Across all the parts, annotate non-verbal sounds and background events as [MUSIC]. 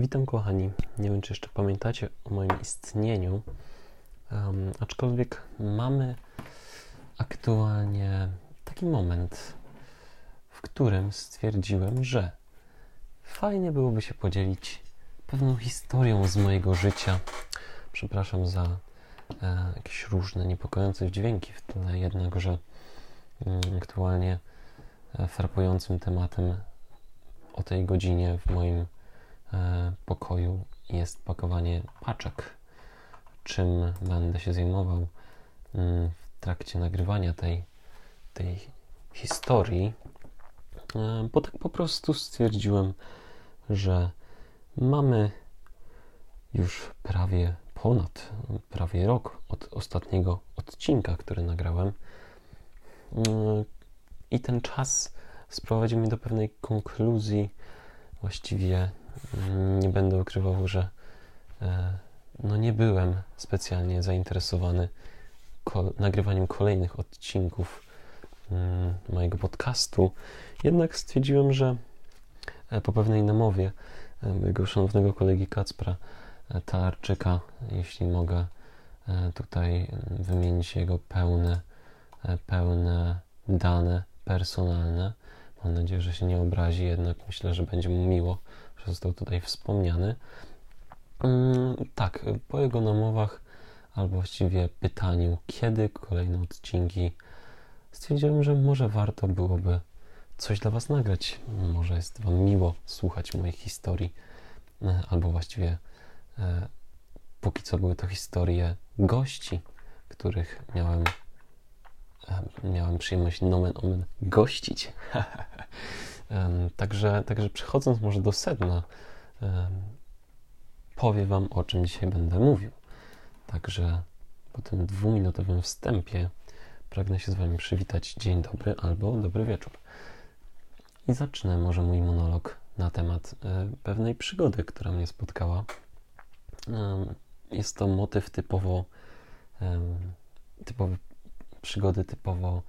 Witam kochani. Nie wiem, czy jeszcze pamiętacie o moim istnieniu, um, aczkolwiek mamy aktualnie taki moment, w którym stwierdziłem, że fajnie byłoby się podzielić pewną historią z mojego życia. Przepraszam za e, jakieś różne niepokojące dźwięki w tle, jednakże mm, aktualnie e, tematem o tej godzinie w moim pokoju jest pakowanie paczek. Czym będę się zajmował mm, w trakcie nagrywania tej, tej historii, e, bo tak po prostu stwierdziłem, że mamy już prawie ponad prawie rok od ostatniego odcinka, który nagrałem. Mm, I ten czas sprowadził mnie do pewnej konkluzji. Właściwie nie będę ukrywał, że e, no nie byłem specjalnie zainteresowany nagrywaniem kolejnych odcinków mm, mojego podcastu. Jednak stwierdziłem, że e, po pewnej namowie e, mojego szanownego kolegi Kacpra Talarczyka, jeśli mogę tutaj wymienić jego pełne, pełne dane personalne, Mam nadzieję, że się nie obrazi, jednak myślę, że będzie mu miło, został tutaj wspomniany. Mm, tak, po jego namowach, albo właściwie pytaniu, kiedy kolejne odcinki, stwierdziłem, że może warto byłoby coś dla Was nagrać. Może jest Wam miło słuchać moich historii, e, albo właściwie e, póki co były to historie gości, których miałem miałem przyjemność nomen omen gościć. [LAUGHS] także, także przechodząc może do sedna, powiem Wam, o czym dzisiaj będę mówił. Także po tym dwuminutowym wstępie pragnę się z Wami przywitać dzień dobry albo dobry wieczór. I zacznę może mój monolog na temat e, pewnej przygody, która mnie spotkała. Jest to motyw typowo typowy przygody typowo.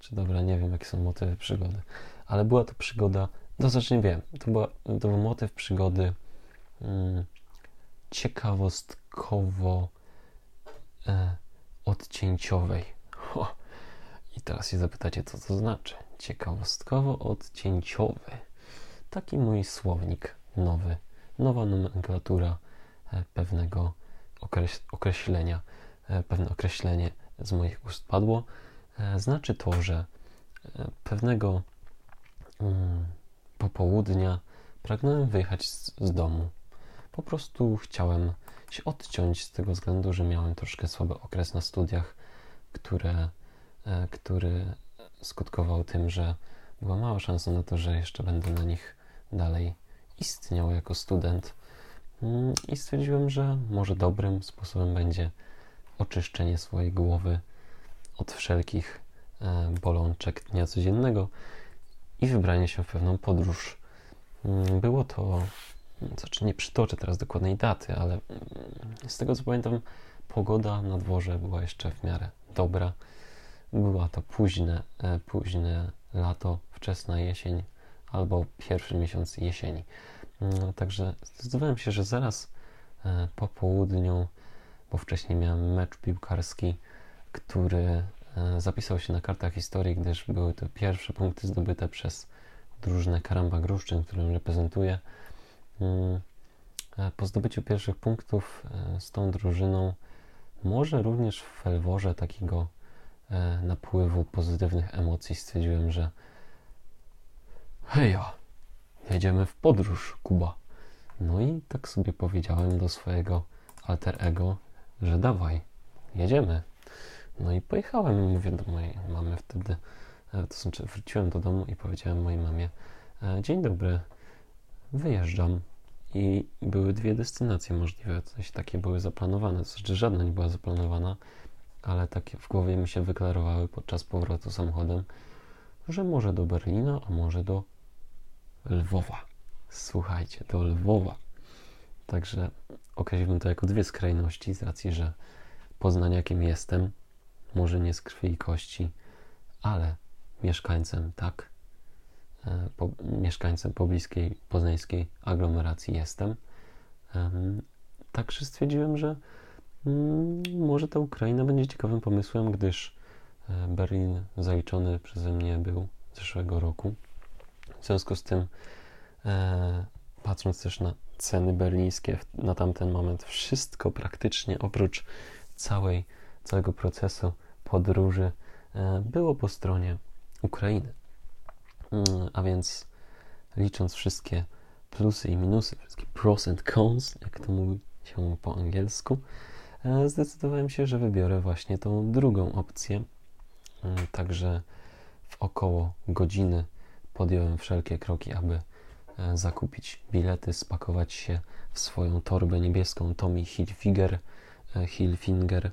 Czy dobra, nie wiem, jakie są motywy przygody, ale była to przygoda. No, znaczy wiem, to, była, to był motyw przygody hmm, ciekawostkowo e, odcięciowej. Ho. I teraz się zapytacie, co to znaczy? Ciekawostkowo odcięciowy. Taki mój słownik nowy, nowa nomenklatura e, pewnego okreś określenia E, pewne określenie z moich ust padło, znaczy to, że e, pewnego mm, popołudnia pragnąłem wyjechać z, z domu. Po prostu chciałem się odciąć z tego względu, że miałem troszkę słaby okres na studiach, które, który skutkował tym, że była mała szansa na to, że jeszcze będę na nich dalej istniał jako student. Mm, I stwierdziłem, że może dobrym sposobem będzie oczyszczenie swojej głowy od wszelkich e, bolączek dnia codziennego i wybranie się w pewną podróż. Mm, było to, znaczy nie przytoczę teraz dokładnej daty, ale mm, z tego co pamiętam, pogoda na dworze była jeszcze w miarę dobra. Była to późne, e, późne lato, wczesna jesień albo pierwszy miesiąc jesieni. Mm, także zdecydowałem się, że zaraz e, po południu bo wcześniej miałem mecz piłkarski, który e, zapisał się na kartach historii, gdyż były to pierwsze punkty zdobyte przez drużynę Karamba Gruszczyn, którą reprezentuję. Mm, e, po zdobyciu pierwszych punktów e, z tą drużyną, może również w felworze takiego napływu pozytywnych emocji, stwierdziłem, że heja, jedziemy w podróż, Kuba. No i tak sobie powiedziałem do swojego alter ego, że dawaj, jedziemy. No i pojechałem i mówię do mojej mamy wtedy, e, to znaczy wróciłem do domu i powiedziałem mojej mamie, e, dzień dobry, wyjeżdżam. I były dwie destynacje możliwe, coś takie były zaplanowane, to znaczy żadna nie była zaplanowana, ale takie w głowie mi się wyklarowały podczas powrotu samochodem, że może do Berlina, a może do Lwowa. Słuchajcie, do Lwowa. Także określiłbym to jako dwie skrajności, z racji, że poznaniakiem jestem, może nie z krwi i kości, ale mieszkańcem tak. po, mieszkańcem pobliskiej poznańskiej aglomeracji jestem. Także stwierdziłem, że mm, może ta Ukraina będzie ciekawym pomysłem, gdyż e, Berlin zaliczony przeze mnie był zeszłego roku. W związku z tym, e, patrząc też na ceny berlińskie na tamten moment, wszystko praktycznie oprócz całej, całego procesu podróży e, było po stronie Ukrainy. Mm, a więc licząc wszystkie plusy i minusy, wszystkie pros and cons, jak to mówi się po angielsku, e, zdecydowałem się, że wybiorę właśnie tą drugą opcję. Mm, także w około godziny podjąłem wszelkie kroki, aby e, zakupić bilety, spakować się w swoją torbę niebieską Tommy Hilfiger, Hilfinger,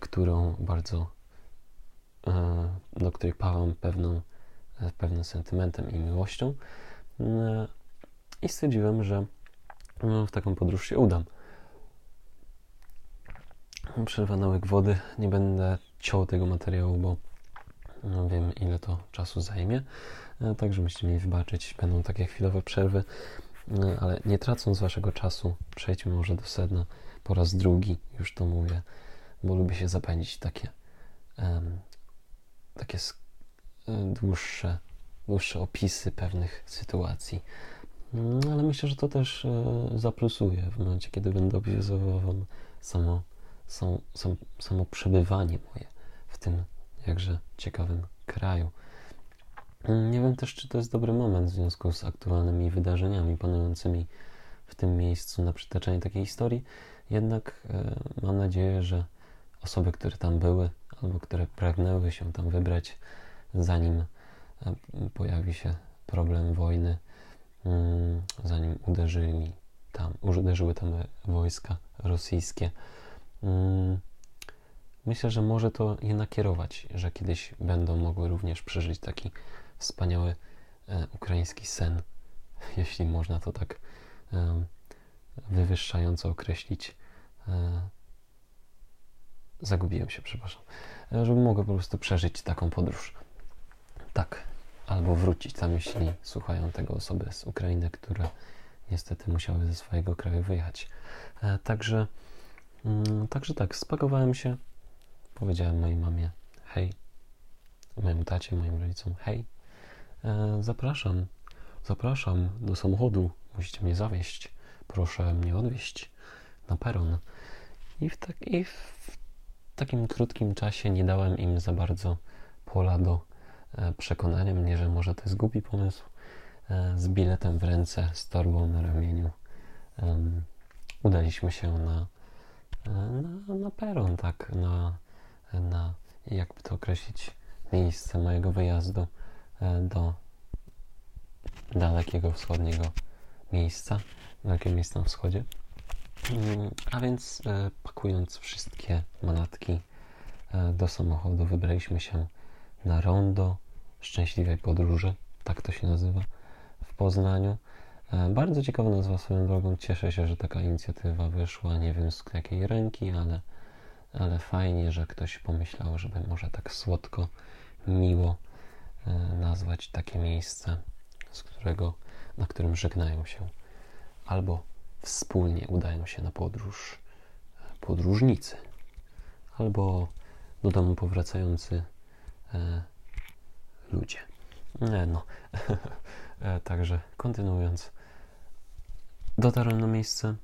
którą bardzo, do której pałam pewną, pewnym sentymentem i miłością. Mm, I stwierdziłem, że w taką podróż się udam przerwa na wody. Nie będę ciął tego materiału, bo no wiem ile to czasu zajmie. E, także musicie mi wybaczyć. Będą takie chwilowe przerwy, e, ale nie tracąc waszego czasu, przejdźmy może do sedna po raz drugi, już to mówię, bo lubię się zapędzić takie um, takie e, dłuższe, dłuższe opisy pewnych sytuacji. No, ale myślę, że to też zaplusuje w momencie, kiedy będę wam samo są, są, samo przebywanie moje w tym jakże ciekawym kraju. Nie wiem też, czy to jest dobry moment w związku z aktualnymi wydarzeniami panującymi w tym miejscu na przytaczanie takiej historii, jednak e, mam nadzieję, że osoby, które tam były albo które pragnęły się tam wybrać, zanim e, pojawi się problem wojny, mm, zanim uderzyli tam, uderzyły tam wojska rosyjskie, Mm, myślę, że może to je nakierować, że kiedyś będą mogły również przeżyć taki wspaniały e, ukraiński sen, [LAUGHS] jeśli można to tak e, wywyższająco określić. Zagubiłem się, przepraszam. E, żeby mogły po prostu przeżyć taką podróż. Tak, albo wrócić. Tam, jeśli słuchają tego osoby z Ukrainy, które niestety musiały ze swojego kraju wyjechać. E, także Mm, także tak, spakowałem się, powiedziałem mojej mamie hej, mojemu tacie, moim rodzicom hej, e, zapraszam, zapraszam do samochodu, musicie mnie zawieźć, proszę mnie odwieźć na peron. I w, tak, I w takim krótkim czasie nie dałem im za bardzo pola do e, przekonania mnie, że może to jest głupi pomysł. E, z biletem w ręce, z torbą na ramieniu udaliśmy się na na, na peron, tak, na, na, jakby to określić, miejsce mojego wyjazdu e, do dalekiego wschodniego miejsca, dalekiego miejsca na wschodzie. Mm, a więc e, pakując wszystkie manatki e, do samochodu, wybraliśmy się na rondo szczęśliwej podróży, tak to się nazywa, w Poznaniu. E, bardzo ciekawa nazwa swoją drogą. Cieszę się, że taka inicjatywa wyszła. Nie wiem z jakiej ręki, ale, ale fajnie, że ktoś pomyślał, żeby może tak słodko, miło nazwać takie miejsce, z którego, na którym żegnają się albo wspólnie udają się na podróż podróżnicy, albo do domu powracający e, ludzie. Nie, no. [LAUGHS] e, także kontynuując, Dotarłem na miejsce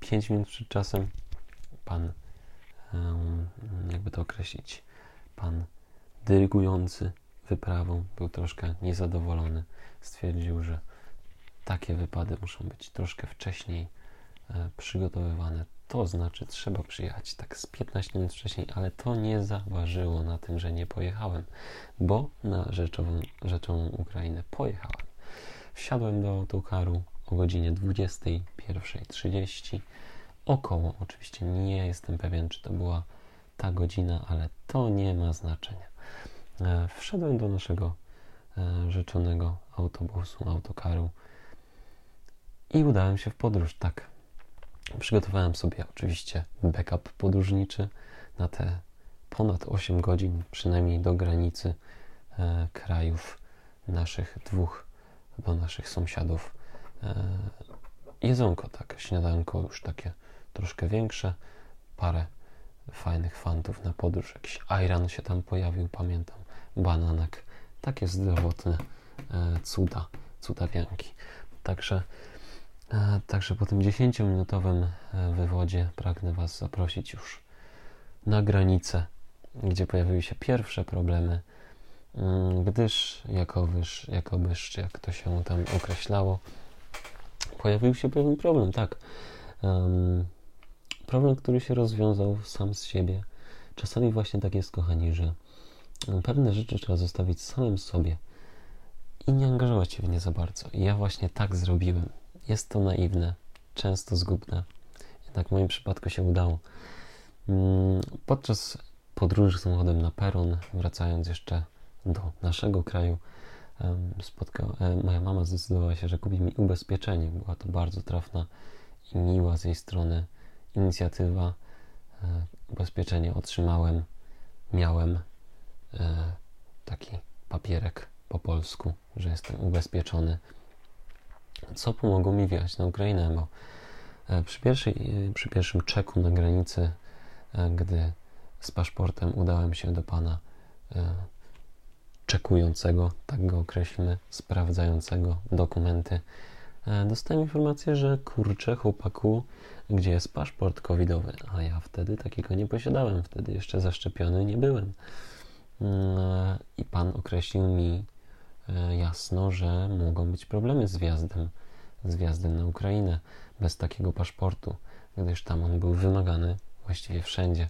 5 minut przed czasem. Pan, um, jakby to określić, pan dyrygujący wyprawą był troszkę niezadowolony. Stwierdził, że takie wypady muszą być troszkę wcześniej e, przygotowywane. To znaczy, trzeba przyjechać tak z 15 minut wcześniej, ale to nie zaważyło na tym, że nie pojechałem, bo na rzeczową, rzeczową Ukrainę pojechałem. Wsiadłem do autokaru, o godzinie 21.30 około. Oczywiście nie jestem pewien, czy to była ta godzina, ale to nie ma znaczenia. E, wszedłem do naszego e, rzeczonego autobusu, autokaru i udałem się w podróż. Tak, przygotowałem sobie oczywiście backup podróżniczy na te ponad 8 godzin, przynajmniej do granicy e, krajów naszych dwóch do naszych sąsiadów jedzonko, tak, śniadanko już takie troszkę większe, parę fajnych fantów na podróż, jakiś ayran się tam pojawił, pamiętam, bananek, takie zdrowotne cuda, cudawianki. Także E, także po tym 10-minutowym e, wywodzie pragnę Was zaprosić już na granicę, gdzie pojawiły się pierwsze problemy, mm, gdyż jakowyż, jakobyż, jak to się tam określało, pojawił się pewien problem, tak. Problem, który się rozwiązał sam z siebie. Czasami właśnie tak jest, kochani, że pewne rzeczy trzeba zostawić samym sobie i nie angażować się w nie za bardzo. I ja właśnie tak zrobiłem. Jest to naiwne, często zgubne. Jednak w moim przypadku się udało. Mm, podczas podróży samochodem na peron, wracając jeszcze do naszego kraju, moja mama zdecydowała się, że kupi mi ubezpieczenie. Była to bardzo trafna i miła z jej strony inicjatywa. E, ubezpieczenie otrzymałem, miałem e, taki papierek po polsku, że jestem ubezpieczony co pomogło mi wjechać na Ukrainę, bo e, przy, pierwszej, e, przy pierwszym czeku na granicy, e, gdy z paszportem udałem się do pana czekującego, tak go określmy, sprawdzającego dokumenty, dostałem informację, że kurczę, chłopaku, gdzie jest paszport covidowy? A ja wtedy takiego nie posiadałem, wtedy jeszcze zaszczepiony nie byłem. Mm, I pan określił mi jasno, że mogą być problemy z wjazdem, z wjazdem na Ukrainę bez takiego paszportu, gdyż tam on był wymagany właściwie wszędzie.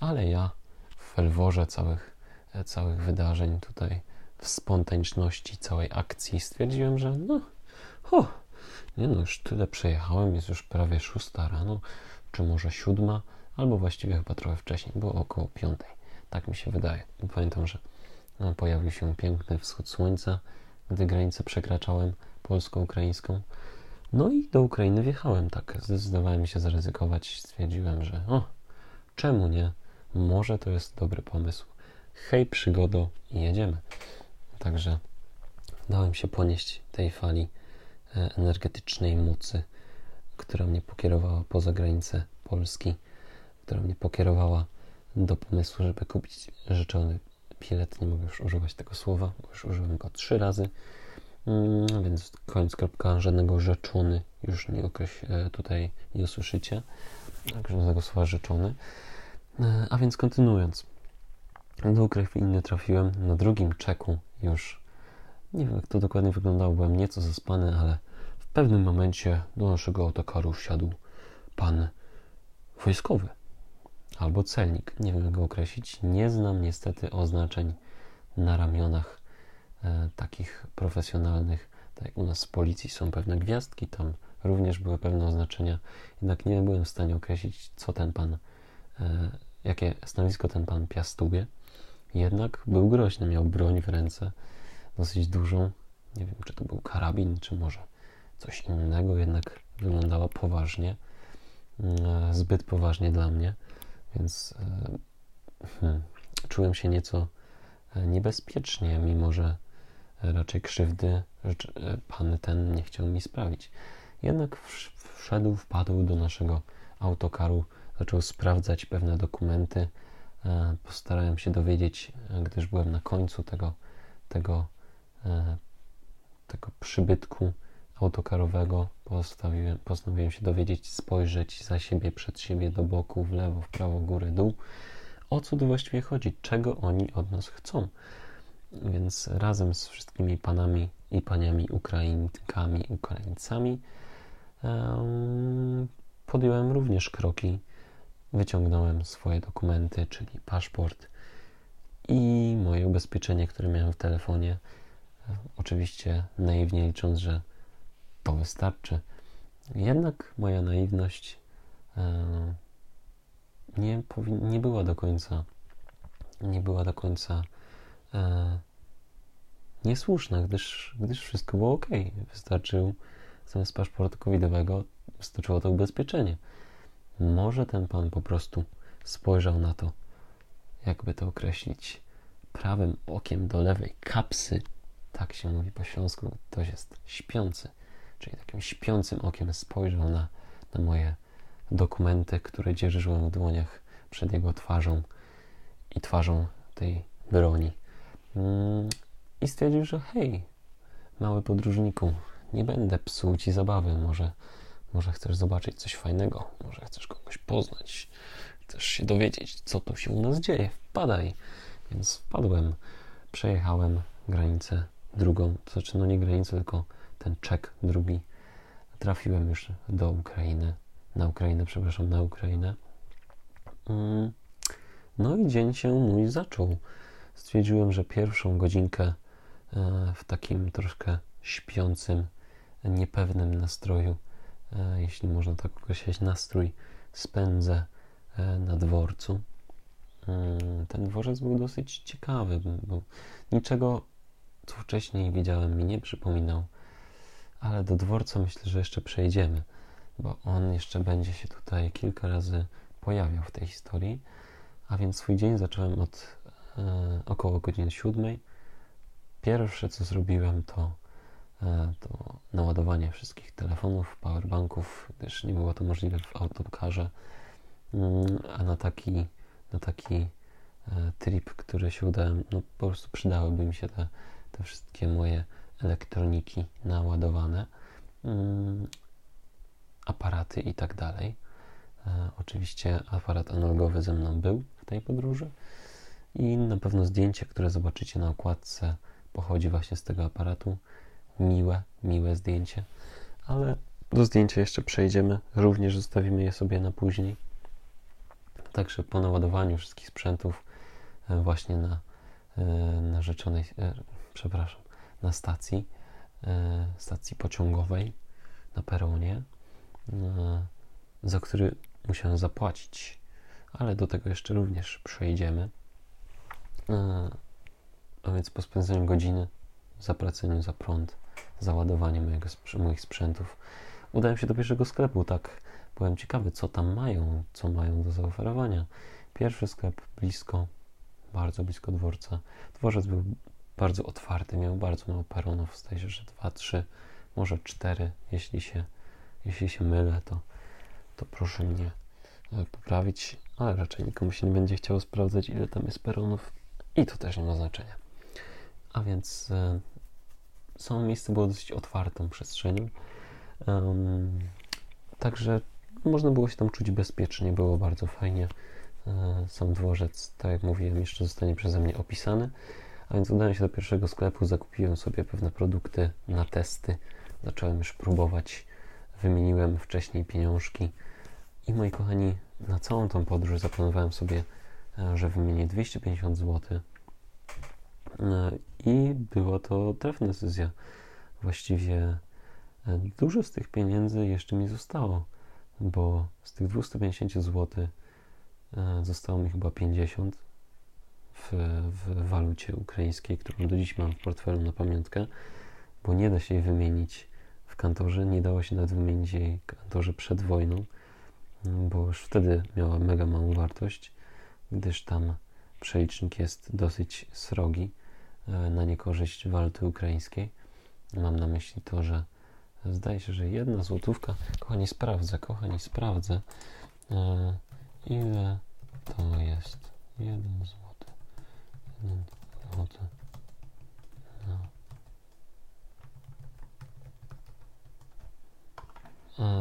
Ale ja w ferworze całych, e, całych wydarzeń tutaj, w spontaniczności całej akcji stwierdziłem, że no, ho, nie no, już tyle przejechałem, jest już prawie szósta rano, czy może siódma, albo właściwie chyba trochę wcześniej, było około piątej. Tak mi się wydaje. Pamiętam, że pojawił się piękny wschód słońca, gdy granicę przekraczałem polsko-ukraińską. No i do Ukrainy wjechałem, tak. Zdecydowałem się zaryzykować. Stwierdziłem, że o, czemu nie? Może to jest dobry pomysł. Hej, przygodo jedziemy. Także dałem się ponieść tej fali e, energetycznej mocy, która mnie pokierowała poza granice Polski, która mnie pokierowała do pomysłu, żeby kupić życzony bilet, nie mogę już używać tego słowa, już użyłem go trzy razy, mm, więc koniec kropka, żadnego rzeczony już nie okreś, e, tutaj nie usłyszycie, żadnego słowa rzeczony. E, a więc kontynuując, do Ukrainy trafiłem na drugim czeku już, nie wiem jak to dokładnie wyglądało, byłem nieco zaspany, ale w pewnym momencie do naszego autokaru wsiadł pan wojskowy albo celnik. Nie wiem, jak go określić. Nie znam niestety oznaczeń na ramionach e, takich profesjonalnych. Tak jak u nas w policji są pewne gwiazdki, tam również były pewne oznaczenia, jednak nie byłem w stanie określić, co ten pan, e, jakie stanowisko ten pan piastuje. Jednak był groźny, miał broń w ręce, dosyć dużą. Nie wiem, czy to był karabin, czy może coś innego, jednak wyglądała poważnie, mm, e, zbyt poważnie dla mnie. Więc e, hmm, czułem się nieco e, niebezpiecznie, mimo że raczej krzywdy e, pan ten nie chciał mi sprawić. Jednak wszedł, wpadł do naszego autokaru, zaczął sprawdzać pewne dokumenty. Postarałem się dowiedzieć, gdyż byłem na końcu tego, tego, tego przybytku autokarowego postanowiłem, postanowiłem się dowiedzieć, spojrzeć za siebie, przed siebie, do boku, w lewo, w prawo, górę, dół. O co tu właściwie chodzi? Czego oni od nas chcą? Więc razem z wszystkimi panami i paniami Ukrainkami, Ukraińcami podjąłem również kroki. Wyciągnąłem swoje dokumenty, czyli paszport i moje ubezpieczenie, które miałem w telefonie. Oczywiście naiwnie licząc, że to wystarczy. Jednak moja naiwność e, nie, nie była do końca nie była do końca e, niesłuszna, gdyż, gdyż wszystko było ok. Wystarczył zamiast paszportu covidowego wystarczyło to ubezpieczenie. Może ten pan po prostu spojrzał na to, jakby to określić, prawym okiem do lewej kapsy tak się mówi po śląsku, ktoś jest śpiący, czyli takim śpiącym okiem spojrzał na, na moje dokumenty, które dzierżyłem w dłoniach przed jego twarzą i twarzą tej broni. Mm, I stwierdził, że hej, mały podróżniku, nie będę psuł ci zabawy, może, może chcesz zobaczyć coś fajnego, może chcesz kogoś poznać, chcesz się dowiedzieć, co tu się u nas dzieje, wpadaj. Więc wpadłem, przejechałem granicę drugą, to znaczy no nie granicę, tylko ten czek drugi. Trafiłem już do Ukrainy, na Ukrainę, przepraszam, na Ukrainę. Mm, no i dzień się mój zaczął. Stwierdziłem, że pierwszą godzinkę e, w takim troszkę śpiącym, niepewnym nastroju, e, jeśli można tak określić, nastrój spędzę e, na dworcu. Mm, ten dworzec był dosyć ciekawy, bo niczego, co wcześniej widziałem, mi nie przypominał, ale do dworca myślę, że jeszcze przejdziemy, bo on jeszcze będzie się tutaj kilka razy pojawiał w tej historii. A więc swój dzień zacząłem od e, około godziny siódmej. Pierwsze, co zrobiłem, to, e, to naładowanie wszystkich telefonów, powerbanków, gdyż nie było to możliwe w autokarze, mm, a na taki na taki e, trip, który się udałem, no po prostu przydałyby mi się te, te wszystkie moje elektroniki naładowane, mm, aparaty i tak dalej. E, oczywiście aparat analogowy ze mną był w tej podróży i na pewno zdjęcie, które zobaczycie na okładce, pochodzi właśnie z tego aparatu. Miłe, miłe zdjęcie, ale do zdjęcia jeszcze przejdziemy. Również zostawimy je sobie na później. Także po naładowaniu wszystkich sprzętów e, właśnie na, e, na rzeczonej, e, przepraszam, na stacji, stacji pociągowej na peronie, za który musiałem zapłacić, ale do tego jeszcze również przejdziemy. A więc po spędzeniu godziny, zapłaceniu za prąd, załadowanie mojego, moich sprzętów, udałem się do pierwszego sklepu, tak Byłem ciekawy, co tam mają, co mają do zaoferowania. Pierwszy sklep blisko, bardzo blisko dworca. Dworzec był bardzo otwarty, miał bardzo mało peronów, zdaje się, że dwa, trzy, może cztery. Jeśli się, jeśli się mylę, to, to proszę mnie e, poprawić, ale raczej nikomu się nie będzie chciało sprawdzać, ile tam jest peronów i to też nie ma znaczenia. A więc e, samo miejsce było dosyć otwartą przestrzenią. Um, także można było się tam czuć bezpiecznie, było bardzo fajnie. E, sam dworzec, tak jak mówiłem, jeszcze zostanie przeze mnie opisany. A więc udałem się do pierwszego sklepu, zakupiłem sobie pewne produkty na testy. Zacząłem już próbować. Wymieniłem wcześniej pieniążki. I moi kochani, na całą tą podróż zaplanowałem sobie, e, że wymienię 250 zł. E, I była to trafna decyzja. Właściwie dużo z tych pieniędzy jeszcze mi zostało bo z tych 250 zł e, zostało mi chyba 50 w, w walucie ukraińskiej, którą do dziś mam w portfelu na pamiątkę, bo nie da się jej wymienić w kantorze, nie dało się nawet wymienić jej w kantorze przed wojną, bo już wtedy miała mega małą wartość, gdyż tam przelicznik jest dosyć srogi e, na niekorzyść waluty ukraińskiej. Mam na myśli to, że Zdaje się, że jedna złotówka. Kochani, sprawdzę, kochani, sprawdzę. E, ile to jest? Jeden złoty. Złoty. No.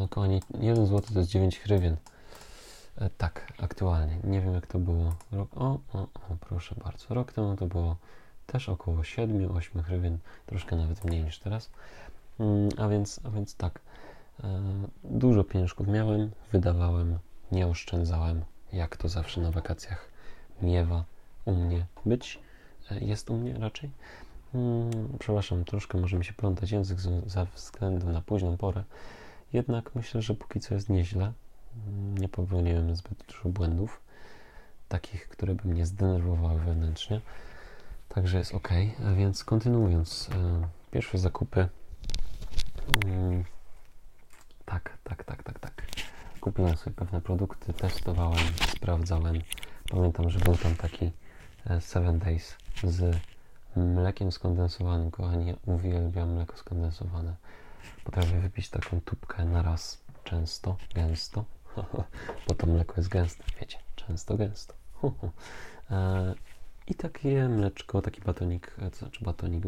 E, kochani, jeden złoty to jest 9 hrywien. E, tak, aktualnie. Nie wiem jak to było. Rok, o, o, o, proszę bardzo. Rok temu to było też około 7-8 hrywien. Troszkę nawet mniej niż teraz. Mm, a więc, a więc tak, e, dużo pieniążków miałem, wydawałem, nie oszczędzałem, jak to zawsze na wakacjach miewa u mnie być, e, jest u mnie raczej. Mm, przepraszam, troszkę może mi się plątać język ze względu na późną porę, jednak myślę, że póki co jest nieźle. Mm, nie popełniłem zbyt dużo błędów, takich, które by mnie zdenerwowały wewnętrznie. Także jest ok. A więc kontynuując, e, pierwsze zakupy Mm, tak, tak, tak, tak, tak. Kupiłem sobie pewne produkty, testowałem, sprawdzałem. Pamiętam, że był tam taki 7 e, Days z mlekiem skondensowanym. Kochani, uwielbiam mleko skondensowane. Potrafię wypić taką tubkę na raz często, gęsto, [LAUGHS] bo to mleko jest gęste, wiecie, często, gęsto. [LAUGHS] E, I takie mleczko, taki batonik, e, znaczy batonik,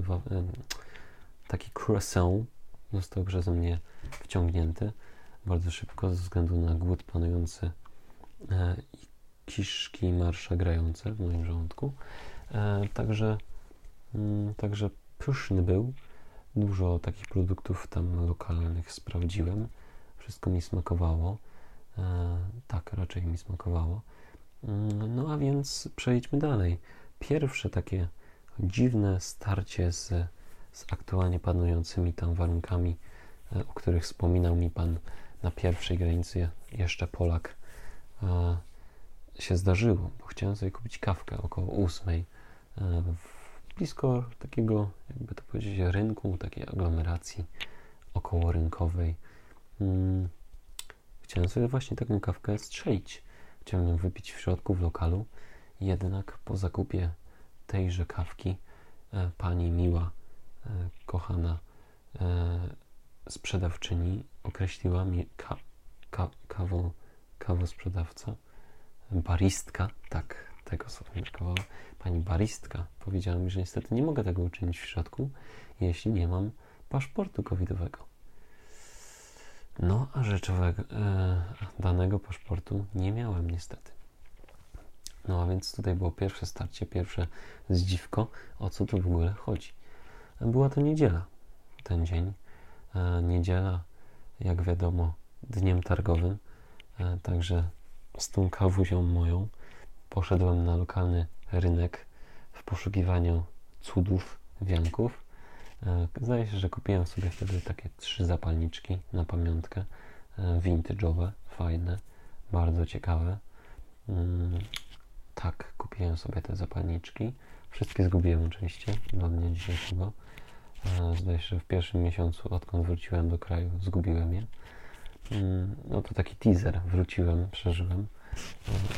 taki croissant został przeze mnie wciągnięty bardzo szybko ze względu na głód panujący i kiszki marsza grające w moim żołądku. Także, mm, także pyszny był. Dużo takich produktów tam lokalnych sprawdziłem. Wszystko mi smakowało. Tak, raczej mi smakowało. Mm, no a więc przejdźmy dalej. Pierwsze takie dziwne starcie z, z aktualnie panującymi tam warunkami, e, o których wspominał mi pan na pierwszej granicy, jeszcze Polak, e, się zdarzyło, bo chciałem sobie kupić kawkę około ósmej e, blisko takiego, jakby to powiedzieć, rynku, takiej aglomeracji około rynkowej. Mm, chciałem sobie właśnie taką kawkę strzelić. Chciałem ją wypić w środku, w lokalu, jednak po zakupie tejże kawki e, pani miła, e, kochana sprzedawczyni określiła mi ka, ka, kawo, kawo sprzedawca, baristka, tak, tego słowa brakowało, pani baristka powiedziała mi, że niestety nie mogę tego uczynić w środku, jeśli nie mam paszportu covidowego. No, a rzeczowego, e, danego paszportu nie miałem niestety. No a więc tutaj było pierwsze starcie, pierwsze zdziwko, o co tu w ogóle chodzi. Była to niedziela, ten dzień. E, niedziela, jak wiadomo, dniem targowym, e, także z tą kawuzią moją poszedłem na lokalny rynek w poszukiwaniu cudów, wianków E, zdaje się, że kupiłem sobie wtedy takie trzy zapalniczki na pamiątkę, e, vintage'owe, fajne, bardzo ciekawe. Mm, tak, kupiłem sobie te zapalniczki. Wszystkie zgubiłem oczywiście do dnia dzisiejszego. E, zdaje się, że w pierwszym miesiącu, odkąd wróciłem do kraju, zgubiłem je. Mm, no to taki teaser. Wróciłem, przeżyłem.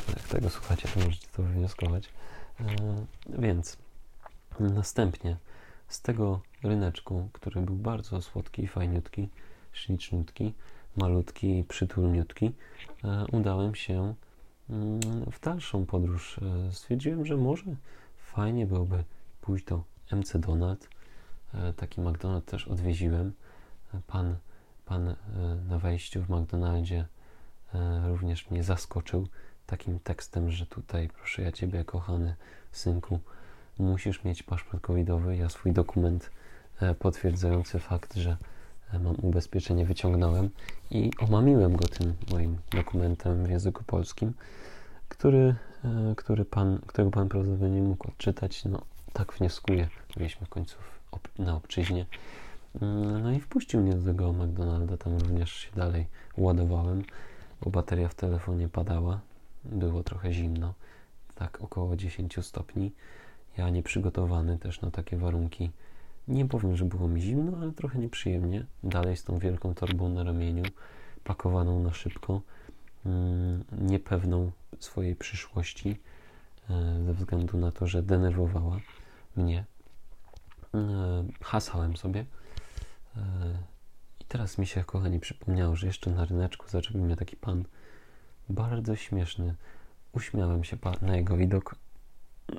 Jak tego słuchacie, to możecie to wywnioskować. Więc następnie z tego ryneczku, który był bardzo słodki, fajniutki, śliczniutki, malutki, przytulniutki, e, udałem się mm, w dalszą podróż. E, stwierdziłem, że może fajnie byłoby pójść do MC Donald. E, taki McDonald też odwiedziłem. Pan, pan na wejściu w McDonaldzie również mnie zaskoczył takim tekstem, że tutaj proszę ja Ciebie, kochany synku, musisz mieć paszport covidowy. Ja swój dokument e, potwierdzający fakt, że e, mam ubezpieczenie wyciągnąłem i omamiłem go tym moim dokumentem w języku polskim, który, e, który pan, którego pan prawdopodobnie nie mógł odczytać. No, tak wnioskuję. Byliśmy w końcu na obczyźnie. Mm, no i wpuścił mnie do tego McDonalda. Tam również się dalej ładowałem, bo bateria w telefonie padała. Było trochę zimno, tak około 10 stopni. Ja nieprzygotowany też na takie warunki. Nie powiem, że było mi zimno, ale trochę nieprzyjemnie. Dalej z tą wielką torbą na ramieniu, pakowaną na szybko, mm, niepewną swojej przyszłości, e, ze względu na to, że denerwowała mnie. E, hasałem sobie. I teraz mi się, kochani, przypomniało, że jeszcze na ryneczku zaczepił mnie taki pan bardzo śmieszny. Uśmiałem się na jego widok,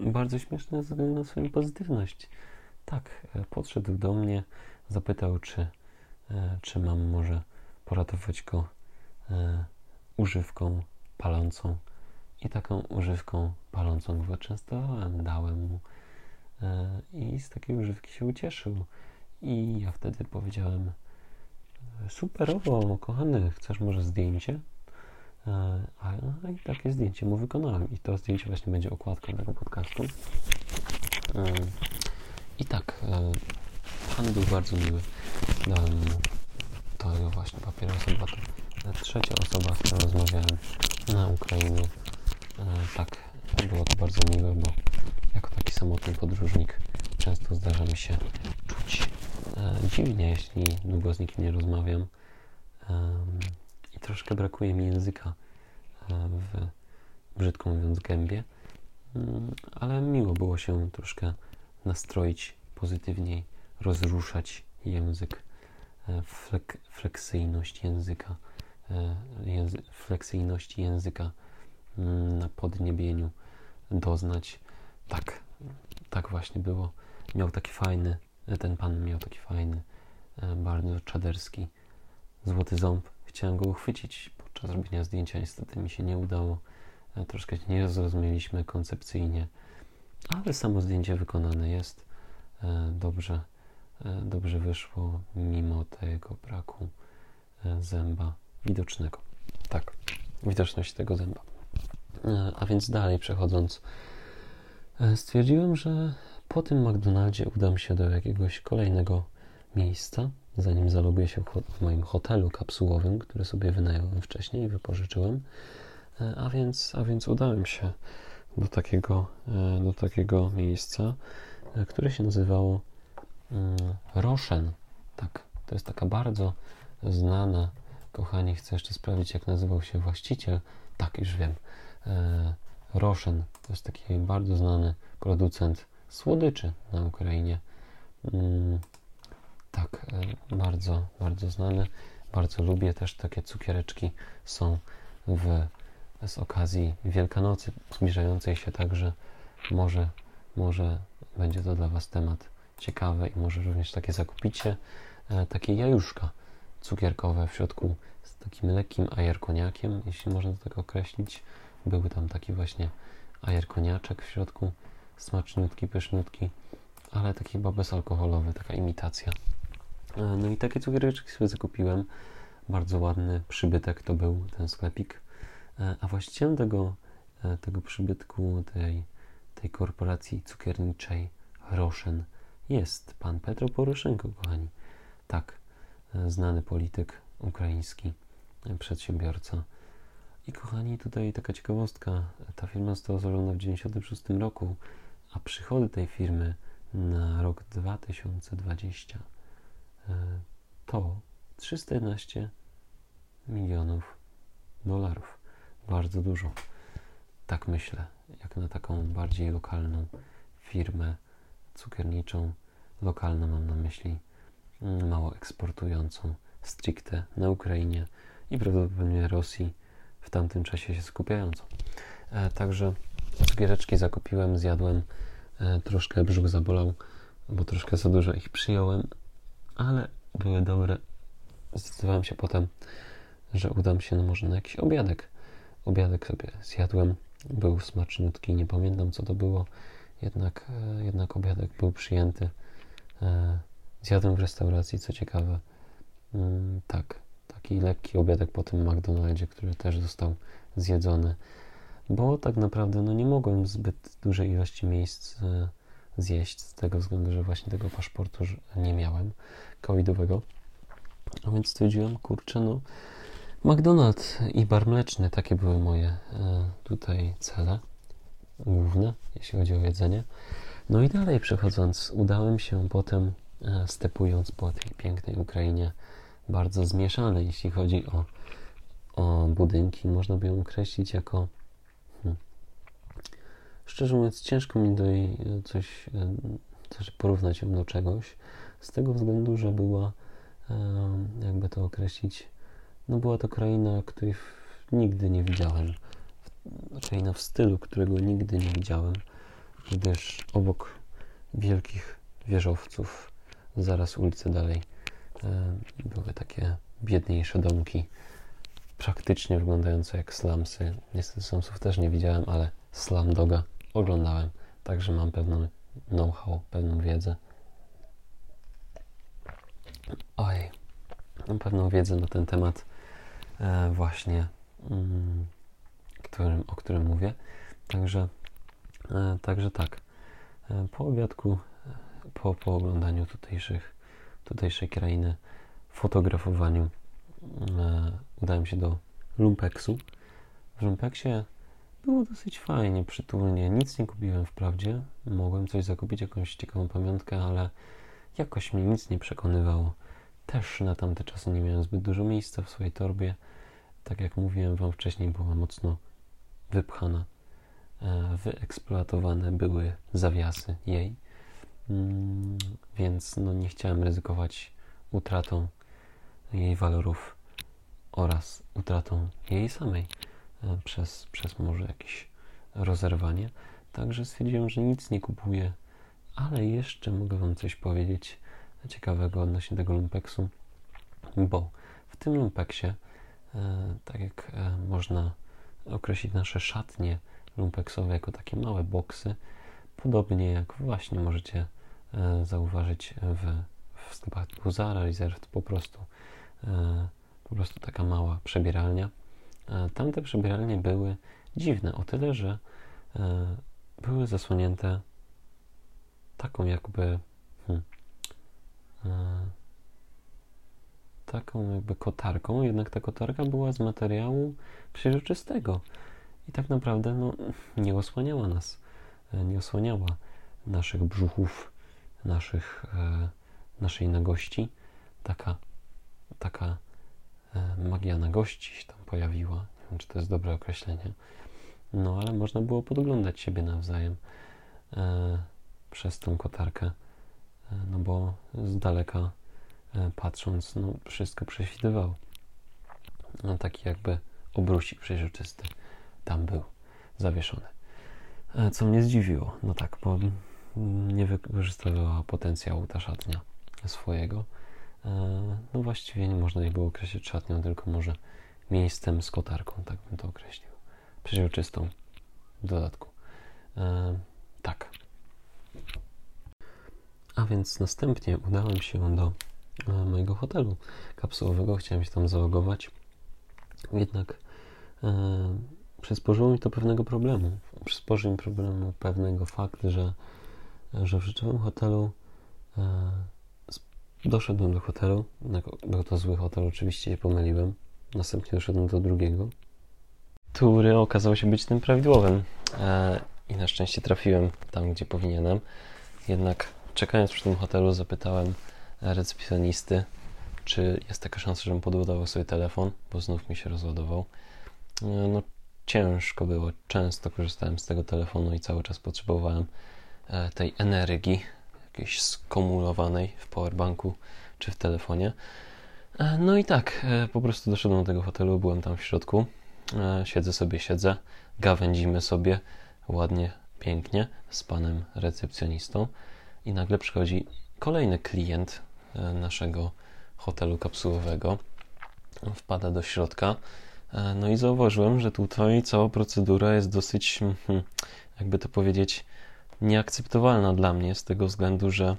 bardzo śmieszne ze względu na swoją pozytywność. Tak, e, podszedł do mnie, zapytał, czy, e, czy mam może poratować go e, używką palącą. I taką używką palącą go częstowałem, dałem mu. I z takiej używki się ucieszył. I ja wtedy powiedziałem: Superowo, kochany, chcesz może zdjęcie? E, a, no i takie zdjęcie mu wykonałem. I to zdjęcie właśnie będzie okładką tego podcastu. E, I tak, e, pan był bardzo miły. Dałem mu tego właśnie papierosa. Była to trzecia osoba, z którą rozmawiałem na Ukrainie. Tak, było to bardzo miłe, bo jako taki samotny podróżnik często zdarza mi się dziwnie, jeśli długo z nikim nie rozmawiam i troszkę brakuje mi języka e, w, brzydko mówiąc, gębie, mm, ale miło było się troszkę nastroić pozytywniej, rozruszać język, e, flek, fleksyjność języka, e, języ, języka mm, na podniebieniu doznać. Tak, tak właśnie było. Miał taki fajny, ten pan miał taki fajny, e, bardzo czaderski złoty ząb. Chciałem go uchwycić podczas robienia zdjęcia, niestety mi się nie udało. Troszkę nie zrozumieliśmy koncepcyjnie, ale samo zdjęcie wykonane jest dobrze E, dobrze wyszło, mimo tego braku e, zęba widocznego. Tak, widoczność tego zęba. E, a więc dalej przechodząc, stwierdziłem, że po tym McDonaldzie udam się do jakiegoś kolejnego miejsca, zanim zaloguję się w moim hotelu kapsułowym, który sobie wynająłem wcześniej i wypożyczyłem. A więc, a więc udałem się do takiego, do takiego miejsca, które się nazywało Mm, Roszen. Tak, to jest taka bardzo znana. Kochani, chcę jeszcze sprawdzić, jak nazywał się właściciel. Tak, już wiem. E, Roszen to jest taki bardzo znany producent słodyczy na Ukrainie. Mm, tak, e, bardzo, bardzo znany. Bardzo lubię też takie cukiereczki. Są w, z okazji Wielkanocy zbliżającej się, także może, może będzie to dla Was temat ciekawe i może również takie zakupicie, e, takie jajuszka cukierkowe w środku z takim lekkim ajerkoniakiem, jeśli można to tak określić. Były tam taki właśnie ajerkoniaczek w środku, smaczniutki, ale taki chyba bezalkoholowy, taka imitacja. E, no i takie cukiereczki sobie zakupiłem. Bardzo ładny przybytek to był ten sklepik. E, a właścicielem tego, tego przybytku, tej, tej korporacji cukierniczej Roszen jest pan Petro Poroszenko, kochani. Tak, e, znany polityk ukraiński, e, przedsiębiorca. I kochani, tutaj taka ciekawostka. Ta firma została założona w 1996 roku, a przychody tej firmy na rok 2020 e, to 311 milionów dolarów. Bardzo dużo. Tak myślę, jak na taką bardziej lokalną firmę cukierniczą, lokalną mam na myśli, mm, mało eksportującą stricte na Ukrainie i prawdopodobnie Rosji w tamtym czasie się skupiającą. E, także cukiereczki zakupiłem, zjadłem, e, troszkę brzuch zabolał, bo troszkę za dużo ich przyjąłem, ale były dobre. Zdecydowałem się potem, że udam się no może na jakiś obiadek. Obiadek sobie zjadłem, był smaczniutki, nie pamiętam co to było jednak, e, jednak obiadek był przyjęty. E, zjadłem w restauracji, co ciekawe. Mm, tak, taki lekki obiadek po tym McDonaldzie, który też został zjedzony, bo tak naprawdę no, nie mogłem zbyt dużej ilości miejsc e, zjeść z tego względu, że właśnie tego paszportu nie miałem covidowego. A więc stwierdziłem, kurczę, no McDonald's i bar mleczny, takie były moje tutaj cele główne, jeśli chodzi o jedzenie. No i dalej przechodząc, udałem się potem, e, stepując po tej pięknej Ukrainie, bardzo zmieszane, jeśli chodzi o, o budynki. Można by ją określić jako. Szczerze mówiąc, ciężko mi do jej e, coś, e, coś porównać ją do czegoś, z tego względu, że była, jakby to określić, no była to kraina, której nigdy nie widziałem. Raczej na w stylu, którego nigdy nie widziałem, gdyż obok wielkich wieżowców, zaraz ulice dalej, e, były takie biedniejsze domki, praktycznie wyglądające jak slumsy. Niestety slumsów też nie widziałem, ale slum doga oglądałem, także mam pewną know-how, pewną wiedzę. Oj, mam pewną wiedzę na ten temat e, właśnie. Mm, którym, o którym mówię. Także, e, także tak. E, po obiadku, e, po, po oglądaniu tutejszych, tutejszej krainy, fotografowaniu, udałem się do Lumpeksu. W Lumpeksie było dosyć fajnie, przytulnie. Nic nie kupiłem wprawdzie. Mogłem coś zakupić, jakąś ciekawą pamiątkę, ale jakoś mnie nic nie przekonywało. Też na tamte czasy nie miałem zbyt dużo miejsca w swojej torbie. Tak jak mówiłem Wam wcześniej, była mocno wypchana. E, wyeksploatowane były zawiasy jej. Mm, więc no, nie chciałem ryzykować utratą jej walorów oraz utratą jej samej przez, przez może jakieś rozerwanie. Także stwierdziłem, że nic nie kupuję, ale jeszcze mogę Wam coś powiedzieć ciekawego odnośnie tego lumpeksu, bo w tym lumpeksie, e, tak jak e, można określić nasze szatnie lumpeksowe jako takie małe boksy, podobnie jak właśnie możecie e, zauważyć w, w sklepach typu Zara, Reserved, po prostu po prostu taka mała przebieralnia. Tamte przebieralnie były dziwne o tyle, że były zasłonięte taką jakby hmm, taką jakby kotarką, jednak ta kotarka była z materiału przeźroczystego i tak naprawdę no, nie osłaniała nas, e, nie osłaniała naszych brzuchów, naszych, e, naszej nagości. Taka, taka e, magia nagości się tam pojawiła. Nie wiem, czy to jest dobre określenie. No, ale można było podglądać siebie nawzajem e, przez tą kotarkę, e, no bo z daleka E, patrząc, no, wszystko prześwitywało. No, taki jakby obrusik przeźroczysty tam był zawieszony. E, co mnie zdziwiło, no tak, bo nie wykorzystywała potencjału ta szatnia swojego. E, no właściwie nie można jej było określić szatnią, tylko może miejscem z kotarką, tak bym to określił. Przeźroczystą w dodatku. Tak. A więc następnie udałem się do mojego hotelu kapsułowego. Chciałem się tam zalogować. Jednak e, przysporzyło mi to pewnego problemu. Przysporzył mi problemu pewnego fakt, że, że w rzeczywistym hotelu e, doszedłem do hotelu. Był to zły hotel, oczywiście się pomyliłem. Następnie doszedłem do drugiego, który okazał się być tym prawidłowym. E, I na szczęście trafiłem tam, gdzie powinienem. Jednak czekając przy tym hotelu zapytałem recepcjonisty, czy jest taka szansa, żebym podładował sobie telefon, bo znów mi się rozładował. E, no ciężko było, często korzystałem z tego telefonu i cały czas potrzebowałem e, tej energii jakiejś skumulowanej w powerbanku czy w telefonie. E, no i tak, po prostu doszedłem do tego hotelu, byłem tam w środku, siedzę sobie, siedzę, gawędzimy sobie ładnie, pięknie z panem recepcjonistą i nagle przychodzi kolejny klient E, naszego hotelu kapsułowego. Wpada do środka. E, no i zauważyłem, że tutaj cała procedura jest dosyć, hmm, jakby to powiedzieć, nieakceptowalna dla mnie z tego względu, że,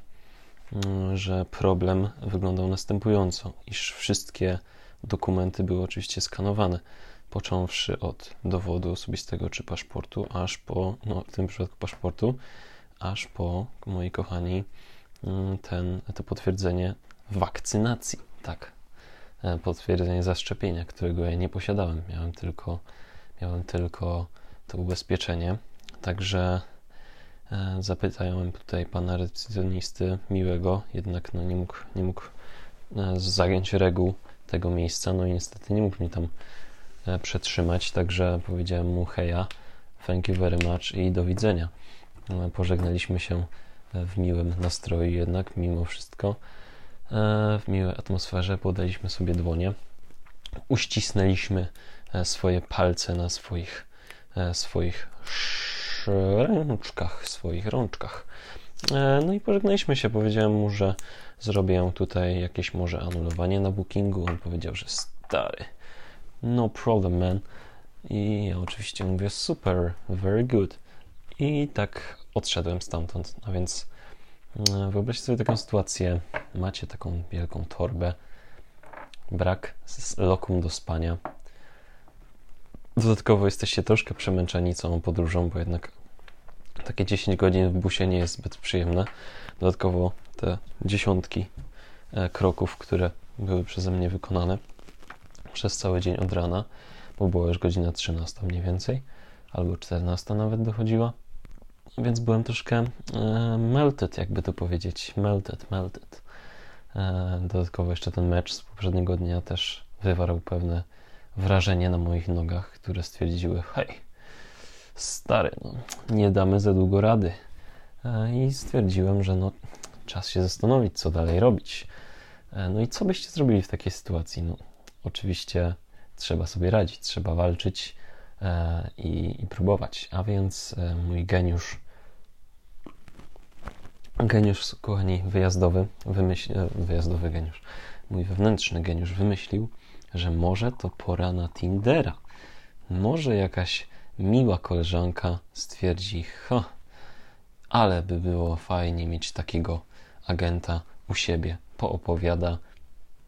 mm, że problem wyglądał następująco, iż wszystkie dokumenty były oczywiście skanowane, począwszy od dowodu osobistego czy paszportu, aż po, no w tym przypadku paszportu, aż po, moi kochani, Mm, ten, to potwierdzenie wakcynacji, tak, e, potwierdzenie zaszczepienia, którego ja nie posiadałem. Miałem tylko, miałem tylko to ubezpieczenie. Także zapytałem tutaj pana recepcjonisty miłego, jednak no, nie mógł, nie mógł e, zająć reguł tego miejsca, no i niestety nie mógł mnie tam przetrzymać, także powiedziałem mu heja, thank you very much i do widzenia. Pożegnaliśmy się w miłym nastroju jednak, mimo wszystko. E, w miłej atmosferze podaliśmy sobie dłonie, uścisnęliśmy e, swoje palce na swoich, e, swoich rączkach, swoich rączkach. No i pożegnaliśmy się. Powiedziałem mu, że zrobię tutaj jakieś może anulowanie na bookingu. On powiedział, że stary, no problem, man. I ja oczywiście mówię super, very good. I tak odszedłem stamtąd. A więc e, wyobraźcie sobie taką sytuację. Macie taką wielką torbę, brak lokum do spania. Dodatkowo jesteście troszkę przemęczeni całą podróżą, bo jednak takie 10 godzin w busie nie jest zbyt przyjemne. Dodatkowo te dziesiątki e, kroków, które były przeze mnie wykonane przez cały dzień od rana, bo była już godzina 13 mniej więcej, albo 14 nawet dochodziła więc byłem troszkę e, melted, jakby to powiedzieć. Melted, melted. E, dodatkowo jeszcze ten mecz z poprzedniego dnia też wywarł pewne wrażenie na moich nogach, które stwierdziły: hej, stary, no, nie damy za długo rady. i stwierdziłem, że no, czas się zastanowić, co dalej robić. No i co byście zrobili w takiej sytuacji? No, oczywiście trzeba sobie radzić, trzeba walczyć i, i próbować. A więc mój geniusz geniusz, kochani, wyjazdowy, wyjazdowy geniusz, mój wewnętrzny geniusz wymyślił, że może to pora na Tindera. Może jakaś miła koleżanka stwierdzi, ha, ale by było fajnie mieć takiego agenta u siebie. Poopowiada,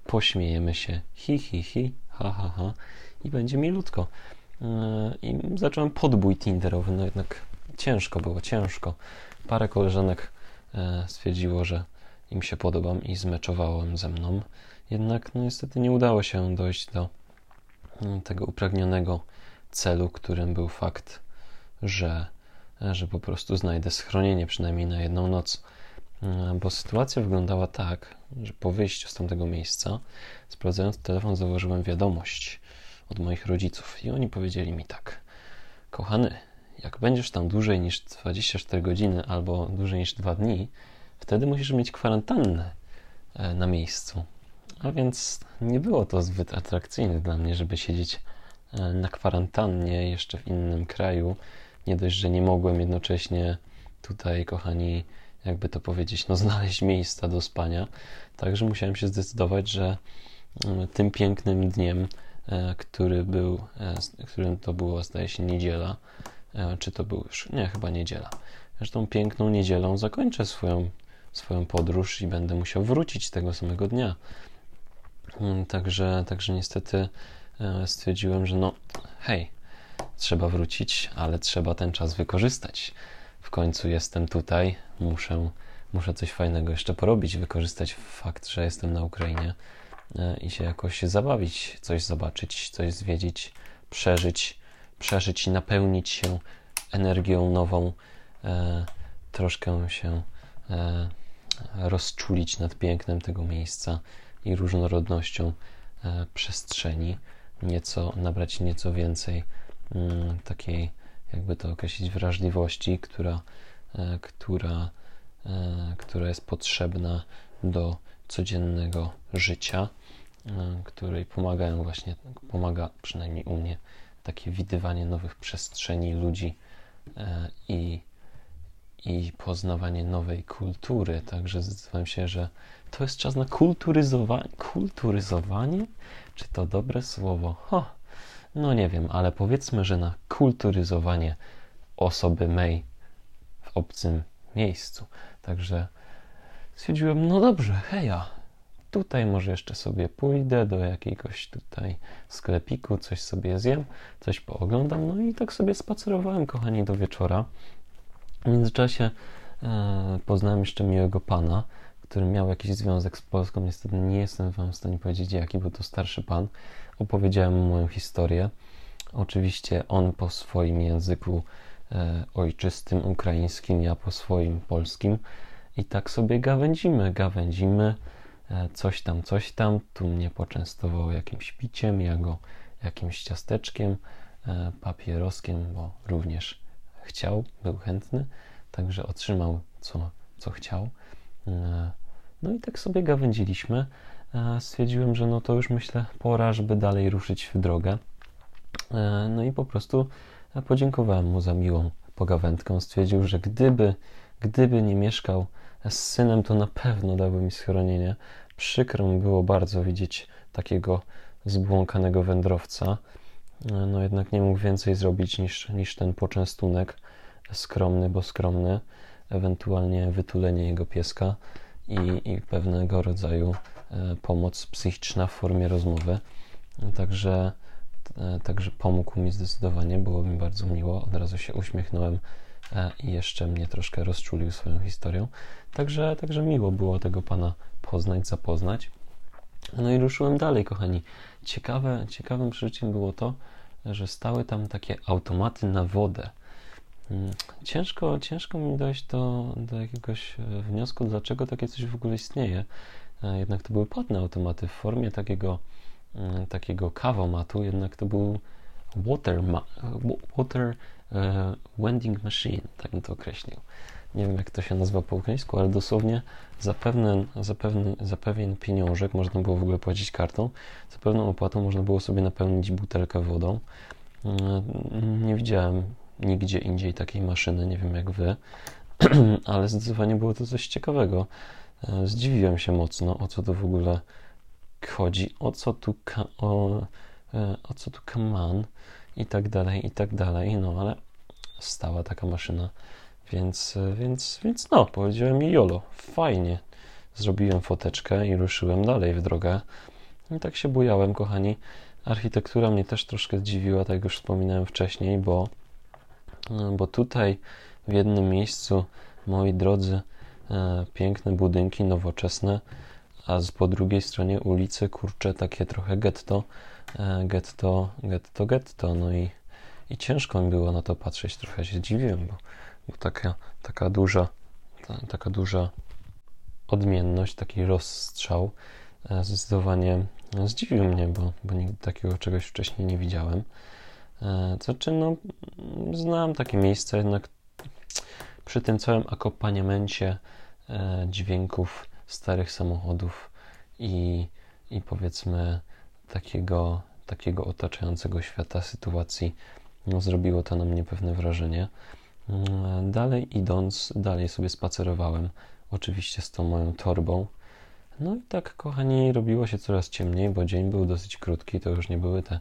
pośmiejemy się, hi, hi, hi, ha, ha, ha i będzie milutko. Yy, I zacząłem podbój Tinderowy, no jednak ciężko było, ciężko. Parę koleżanek E, stwierdziło, że im się podobam i zmeczowałem ze mną. Jednak no, niestety nie udało się dojść do mm, tego upragnionego celu, którym był fakt, że, że po prostu znajdę schronienie przynajmniej na jedną noc. E, bo sytuacja wyglądała tak, że po wyjściu z tamtego miejsca, sprawdzając telefon, zauważyłem wiadomość od moich rodziców i oni powiedzieli mi tak: Kochany, jak będziesz tam dłużej niż 24 godziny albo dłużej niż 2 dni, wtedy musisz mieć kwarantannę e, na miejscu. A więc nie było to zbyt atrakcyjne dla mnie, żeby siedzieć e, na kwarantannie jeszcze w innym kraju. Nie dość, że nie mogłem jednocześnie tutaj, kochani, jakby to powiedzieć, no znaleźć miejsca do spania. Także musiałem się zdecydować, że mm, tym pięknym dniem, e, który był, którym to było, zdaje się, niedziela, E, czy to był już, nie, chyba niedziela. Zresztą piękną niedzielą zakończę swoją, swoją podróż i będę musiał wrócić tego samego dnia. Mm, także, także niestety e, stwierdziłem, że no, hej, trzeba wrócić, ale trzeba ten czas wykorzystać. W końcu jestem tutaj, muszę, muszę coś fajnego jeszcze porobić, wykorzystać fakt, że jestem na Ukrainie e, i się jakoś zabawić, coś zobaczyć, coś zwiedzić, przeżyć przeżyć i napełnić się energią nową, e, troszkę się e, rozczulić nad pięknem tego miejsca i różnorodnością e, przestrzeni, nieco nabrać nieco więcej mm, takiej, jakby to określić, wrażliwości, która, e, która, e, która jest potrzebna do codziennego życia, której pomagają właśnie, pomaga przynajmniej u mnie takie widywanie nowych przestrzeni ludzi i, i poznawanie nowej kultury. Także zdecydowałem się, że to jest czas na kulturyzowanie. Kulturyzowanie? Czy to dobre słowo? Ho, no nie wiem, ale powiedzmy, że na kulturyzowanie osoby mej w obcym miejscu. Także stwierdziłem, no dobrze, heja, Tutaj może jeszcze sobie pójdę do jakiegoś tutaj sklepiku, coś sobie zjem, coś pooglądam, no i tak sobie spacerowałem, kochani, do wieczora. W międzyczasie e, poznałem jeszcze miłego pana, który miał jakiś związek z Polską. Niestety nie jestem wam w stanie powiedzieć jaki, bo to starszy pan. Opowiedziałem mu moją historię. Oczywiście on po swoim języku e, ojczystym, ukraińskim, ja po swoim polskim. I tak sobie gawędzimy, gawędzimy. E, coś tam, coś tam. Tu mnie poczęstował jakimś piciem, ja go jakimś ciasteczkiem, e, papieroskiem, bo również chciał, był chętny, także otrzymał co, co chciał. E, no i tak sobie gawędziliśmy. Stwierdziłem, że no to już myślę pora, żeby dalej ruszyć w drogę. No i po prostu podziękowałem mu za miłą pogawędkę. Stwierdził, że gdyby, gdyby nie mieszkał z synem, to na pewno dałby mi schronienie, Przykro mi było bardzo widzieć takiego zbłąkanego wędrowca. No jednak nie mógł więcej zrobić niż, niż ten poczęstunek skromny, bo skromny, ewentualnie wytulenie jego pieska i, i pewnego rodzaju e, pomoc psychiczna w formie rozmowy. Także, e, także pomógł mi zdecydowanie, było mi bardzo miło. Od razu się uśmiechnąłem e, i jeszcze mnie troszkę rozczulił swoją historią. Także, także miło było tego pana poznać, zapoznać. No i ruszyłem dalej, kochani. Ciekawe, ciekawym przeżyciem było to, że stały tam takie automaty na wodę. Mm, ciężko, ciężko mi dojść do, do jakiegoś e, wniosku, dlaczego takie coś w ogóle istnieje. E, jednak to były płatne automaty w formie takiego, mm, takiego kawomatu, jednak to był water, water uh, vending machine, tak bym to określił. nie wiem jak to się nazywa po ukraińsku, ale dosłownie za, pewien, za, pewien, za pewien pieniążek można było w ogóle płacić kartą, za pewną opłatą można było sobie napełnić butelkę wodą. Nie widziałem nigdzie indziej takiej maszyny, nie wiem jak wy, [CLEARS THROAT] ale zdecydowanie było to coś ciekawego. E, zdziwiłem się mocno, o co tu w ogóle chodzi, o co tu, o, e, o co tu kaman i tak dalej, i tak dalej, no ale stała taka maszyna, więc, e, więc, więc no, powiedziałem jolo, fajnie. Zrobiłem foteczkę i ruszyłem dalej w drogę. I tak się bujałem, kochani. Architektura mnie też troszkę zdziwiła, tak jak już wspominałem wcześniej, bo, bo tutaj w jednym miejscu, moi drodzy, e, piękne budynki nowoczesne, a po drugiej stronie ulicy, kurcze, takie trochę getto, e, getto, getto, getto, no i, i ciężko mi było na to patrzeć, trochę się zdziwiłem, bo, bo taka, taka duża, ta, taka duża odmienność, taki rozstrzał e, zdecydowanie zdziwił mnie, bo, bo nigdy takiego czegoś wcześniej nie widziałem. E, znaczy, no, znam takie miejsce, jednak przy tym całym akompaniamencie e, dźwięków starych samochodów i, i powiedzmy takiego, takiego otaczającego świata sytuacji, no, zrobiło to na mnie pewne wrażenie. Mm, dalej idąc, dalej sobie spacerowałem, oczywiście z tą moją torbą. No i tak, kochani, robiło się coraz ciemniej, bo dzień był dosyć krótki, to już nie były te,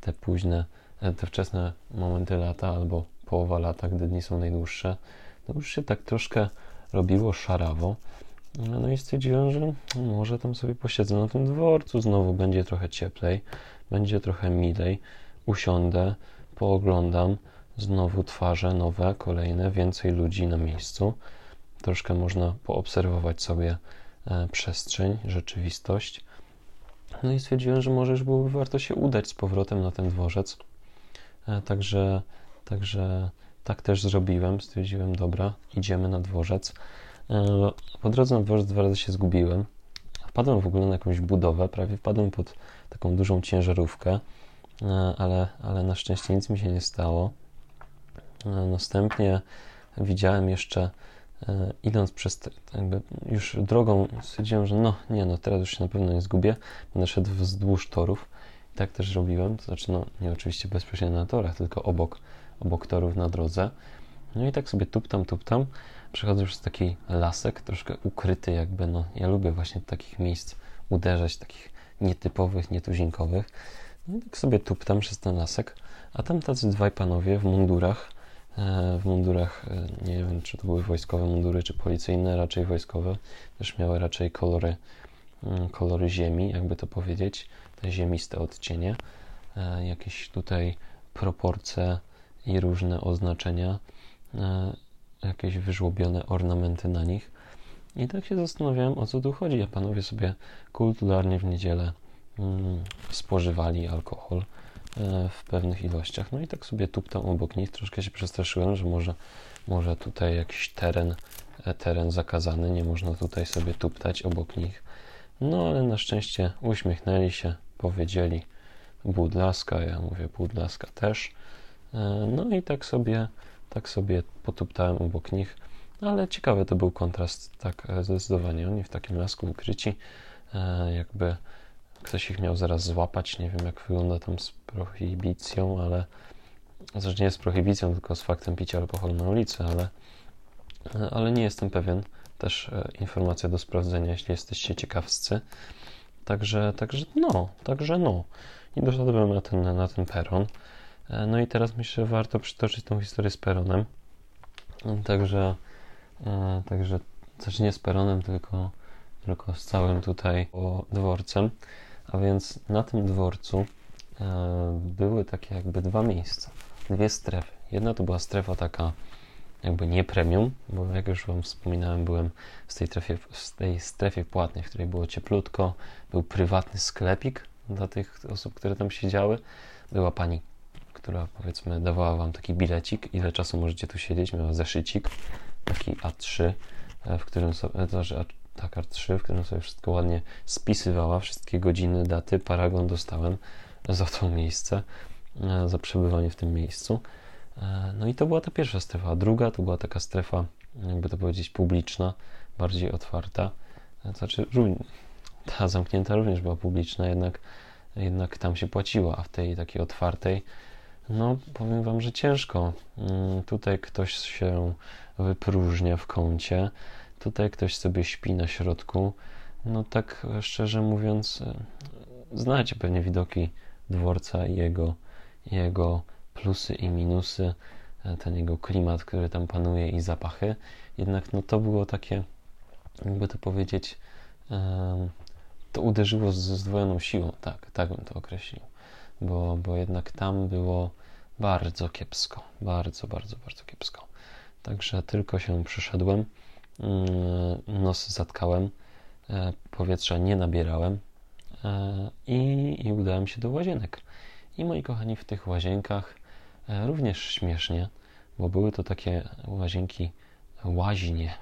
te późne, te wczesne momenty lata albo połowa lata, gdy dni są najdłuższe. To już się tak troszkę robiło szarawo. No i stwierdziłem, że może tam sobie posiedzę na tym dworcu, znowu będzie trochę cieplej, będzie trochę milej, usiądę, pooglądam, znowu twarze nowe, kolejne, więcej ludzi na miejscu. Troszkę można poobserwować sobie e, przestrzeń, rzeczywistość. No i stwierdziłem, że może już byłoby warto się udać z powrotem na ten dworzec. E, także, także tak też zrobiłem. Stwierdziłem, dobra, idziemy na dworzec. E, po drodze na dworzec dwa razy się zgubiłem. Wpadłem w ogóle na jakąś budowę, prawie wpadłem pod taką dużą ciężarówkę, e, ale, ale na szczęście nic mi się nie stało. Następnie widziałem jeszcze, idąc przez, jakby już drogą, stwierdziłem, że no nie, no teraz już się na pewno nie zgubię. Będę szedł wzdłuż torów. Tak też robiłem, to znaczy, no nie oczywiście bezpośrednio na torach, tylko obok, obok torów na drodze. No i tak sobie tuptam, tuptam przechodzę przez taki lasek, troszkę ukryty jakby, no ja lubię właśnie takich miejsc uderzać, takich nietypowych, nietuzinkowych. No i tak sobie tuptam przez ten lasek, a tam tacy dwaj panowie w mundurach, e, w mundurach, e, nie wiem, czy to były wojskowe mundury, czy policyjne, raczej wojskowe, też miały raczej kolory, mm, kolory ziemi, jakby to powiedzieć, ziemiste odcienie, e, jakieś tutaj proporcje i różne oznaczenia jakieś wyżłobione ornamenty na nich. I tak się zastanawiałem, o co tu chodzi. A panowie sobie kulturalnie w niedzielę mm, spożywali alkohol e, w pewnych ilościach. No i tak sobie tuptam obok nich. Troszkę się przestraszyłem, że może, może tutaj jakiś teren, e, teren zakazany, nie można tutaj sobie tuptać obok nich. No ale na szczęście uśmiechnęli się, powiedzieli budlaska, ja mówię budlaska też. E, no i tak sobie tak sobie potuptałem obok nich, ale ciekawy to był kontrast, tak e, zdecydowanie. Oni w takim lasku ukryci, e, jakby ktoś ich miał zaraz złapać. Nie wiem, jak wygląda tam z prohibicją, ale zresztą nie z prohibicją, tylko z faktem picia alkoholu na ulicy, ale, ale nie jestem pewien. Też informacja do sprawdzenia, jeśli jesteście ciekawscy. Także, także no, także no. I doszedłem na ten, na ten peron. E, no i teraz myślę, że warto przytoczyć tą historię z Peronem. Także, e, także też nie z Peronem, tylko, tylko z całym tutaj dworcem. A więc na tym dworcu e, były takie jakby dwa miejsca, dwie strefy. Jedna to była strefa taka jakby nie premium, bo jak już Wam wspominałem, byłem w tej, strefie, w tej strefie płatnej, w której było cieplutko, był prywatny sklepik dla tych osób, które tam siedziały. Była pani która powiedzmy dawała Wam taki bilecik, ile czasu możecie tu siedzieć, miała zeszycik, taki A3, e, w którym sobie, znaczy tak, A3, w którym sobie wszystko ładnie spisywała, wszystkie godziny, daty, paragon dostałem za to miejsce, e, za przebywanie w tym miejscu. E, no i to była ta pierwsza strefa, a druga to była taka strefa jakby to powiedzieć, publiczna, bardziej otwarta. Znaczy, ta zamknięta również była publiczna, jednak, jednak tam się płaciło, a w tej takiej otwartej, no powiem Wam, że ciężko. Mm, tutaj ktoś się wypróżnia w kącie, tutaj ktoś sobie śpi na środku. No tak szczerze mówiąc, znacie pewnie widoki dworca i jego, jego plusy i minusy, ten jego klimat, który tam panuje i zapachy. Jednak no to było takie, jakby to powiedzieć, to uderzyło z zdwojoną siłą, tak, tak bym to określił, bo, bo jednak tam było bardzo kiepsko, bardzo, bardzo, bardzo kiepsko. Także tylko się przyszedłem, mm, nos zatkałem, e, powietrza nie nabierałem e, i, i udałem się do łazienek. I moi kochani, w tych łazienkach e, również śmiesznie, bo były to takie łazienki, łaźnie,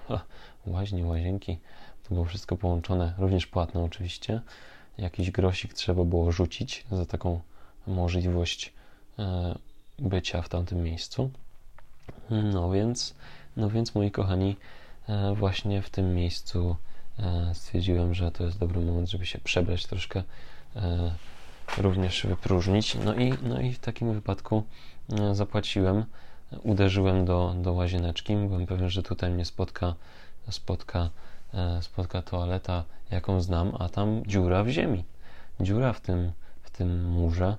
łaźnie, łazienki, to było wszystko połączone, również płatne oczywiście. Jakiś grosik trzeba było rzucić za taką możliwość e, bycia w tamtym miejscu. No więc, no więc moi kochani, e, właśnie w tym miejscu e, stwierdziłem, że to jest dobry moment, żeby się przebrać troszkę, również wypróżnić. No i, no i w takim wypadku zapłaciłem, uderzyłem do, do łazieneczki. Byłem pewien, że tutaj mnie spotka, spotka E, spotka toaleta, jaką znam, a tam dziura w ziemi. Dziura w tym, w tym murze,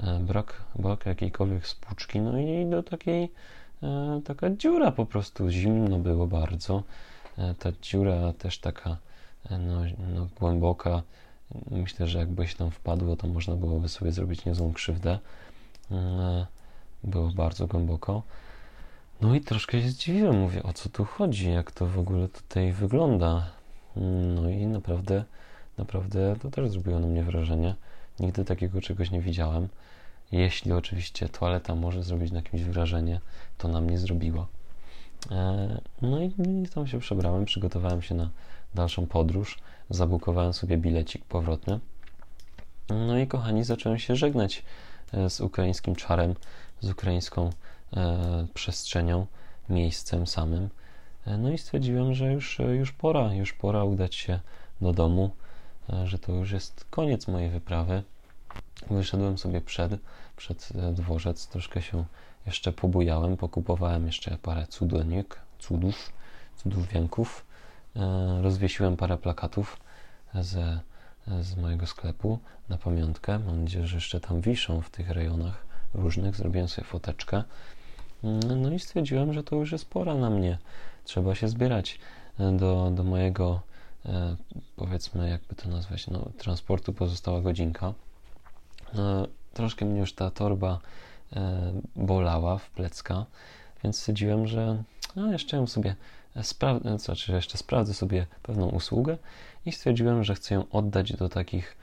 e, brak, brak jakiejkolwiek spłuczki, no i do takiej e, taka dziura po prostu, zimno było bardzo. Ta dziura też taka no, no, głęboka. Myślę, że jakby się tam wpadło, to można byłoby sobie zrobić niezłą krzywdę. Było bardzo głęboko. No i troszkę się zdziwiłem, mówię, o co tu chodzi, jak to w ogóle tutaj wygląda. No i naprawdę, naprawdę to też zrobiło na mnie wrażenie. Nigdy takiego czegoś nie widziałem. Jeśli oczywiście toaleta może zrobić na kimś wrażenie, to na mnie zrobiła. E, no i, tam się przebrałem, przygotowałem się na dalszą podróż, zabukowałem sobie bilecik powrotny. No i kochani, zacząłem się żegnać e, z ukraińskim czarem, z ukraińską E, przestrzenią, miejscem samym. E, no i stwierdziłem, że już, już pora, już pora udać się do domu, e, że to już jest koniec mojej wyprawy. Wyszedłem sobie przed, przed dworzec, troszkę się jeszcze pobujałem, pokupowałem jeszcze parę cudownik, cudów, cudów wianków, rozwiesiłem parę plakatów ze, z mojego sklepu na pamiątkę. Mam nadzieję, że jeszcze tam wiszą w tych rejonach różnych. Zrobiłem sobie foteczkę. No i stwierdziłem, że to już jest pora na mnie. Trzeba się zbierać e, do, do mojego, e, powiedzmy, jakby to nazwać, no, transportu pozostała godzinka. E, troszkę mnie już ta torba bolała w plecka, więc stwierdziłem, że no, jeszcze ją sobie sprawdzę, znaczy jeszcze sprawdzę sobie pewną usługę i stwierdziłem, że chcę ją oddać do takich,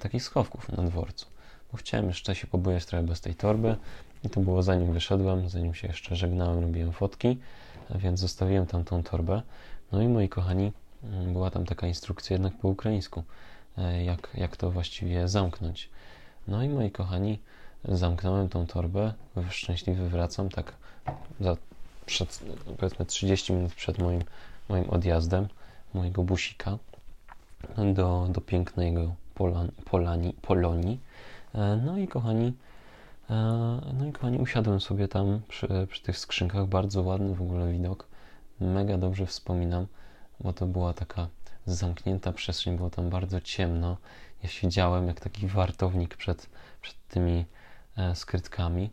takich schowków na dworcu. Bo chciałem jeszcze się pobujać trochę bez tej torby, i to było zanim wyszedłem, zanim się jeszcze żegnałem, robiłem fotki, więc zostawiłem tam tą torbę. No i moi kochani, mm, była tam taka instrukcja jednak po ukraińsku, e, jak, jak to właściwie zamknąć. No i moi kochani, zamknąłem tą torbę, szczęśliwy wracam, tak za przed, powiedzmy 30 minut przed moim, moim odjazdem, mojego busika do, do pięknego Polan, Polani, Polonii. E, no i kochani, E, no i kochani, usiadłem sobie tam przy, przy, tych skrzynkach, bardzo ładny w ogóle widok, mega dobrze wspominam, bo to była taka zamknięta przestrzeń, było tam bardzo ciemno. Ja siedziałem jak taki wartownik przed, przed tymi e, skrytkami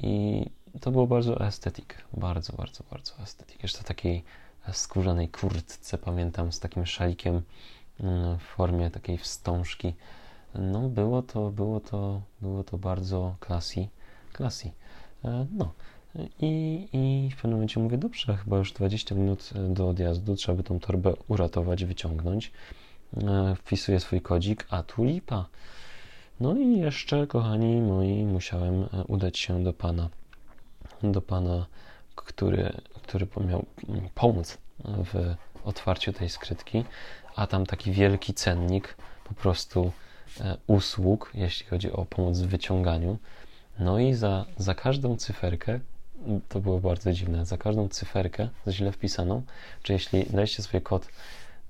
i to było bardzo estetyk, bardzo, bardzo, bardzo estetyk. Jeszcze takiej skórzanej kurtce, pamiętam, z takim szalikiem mm, w formie takiej wstążki no było to, było to, było to bardzo classy, classy. E, no. I, I w pewnym momencie mówię, dobrze, chyba już 20 minut do odjazdu, trzeba by tą torbę uratować, wyciągnąć. E, wpisuję swój kodzik, a tu lipa. No i jeszcze, kochani moi, musiałem e, udać się do pana, do pana, który, który miał pomóc w otwarciu tej skrytki, a tam taki wielki cennik po prostu E, usług, jeśli chodzi o pomoc w wyciąganiu. No i za, za każdą cyferkę to było bardzo dziwne. Za każdą cyferkę źle wpisaną, czy jeśli daliście sobie kod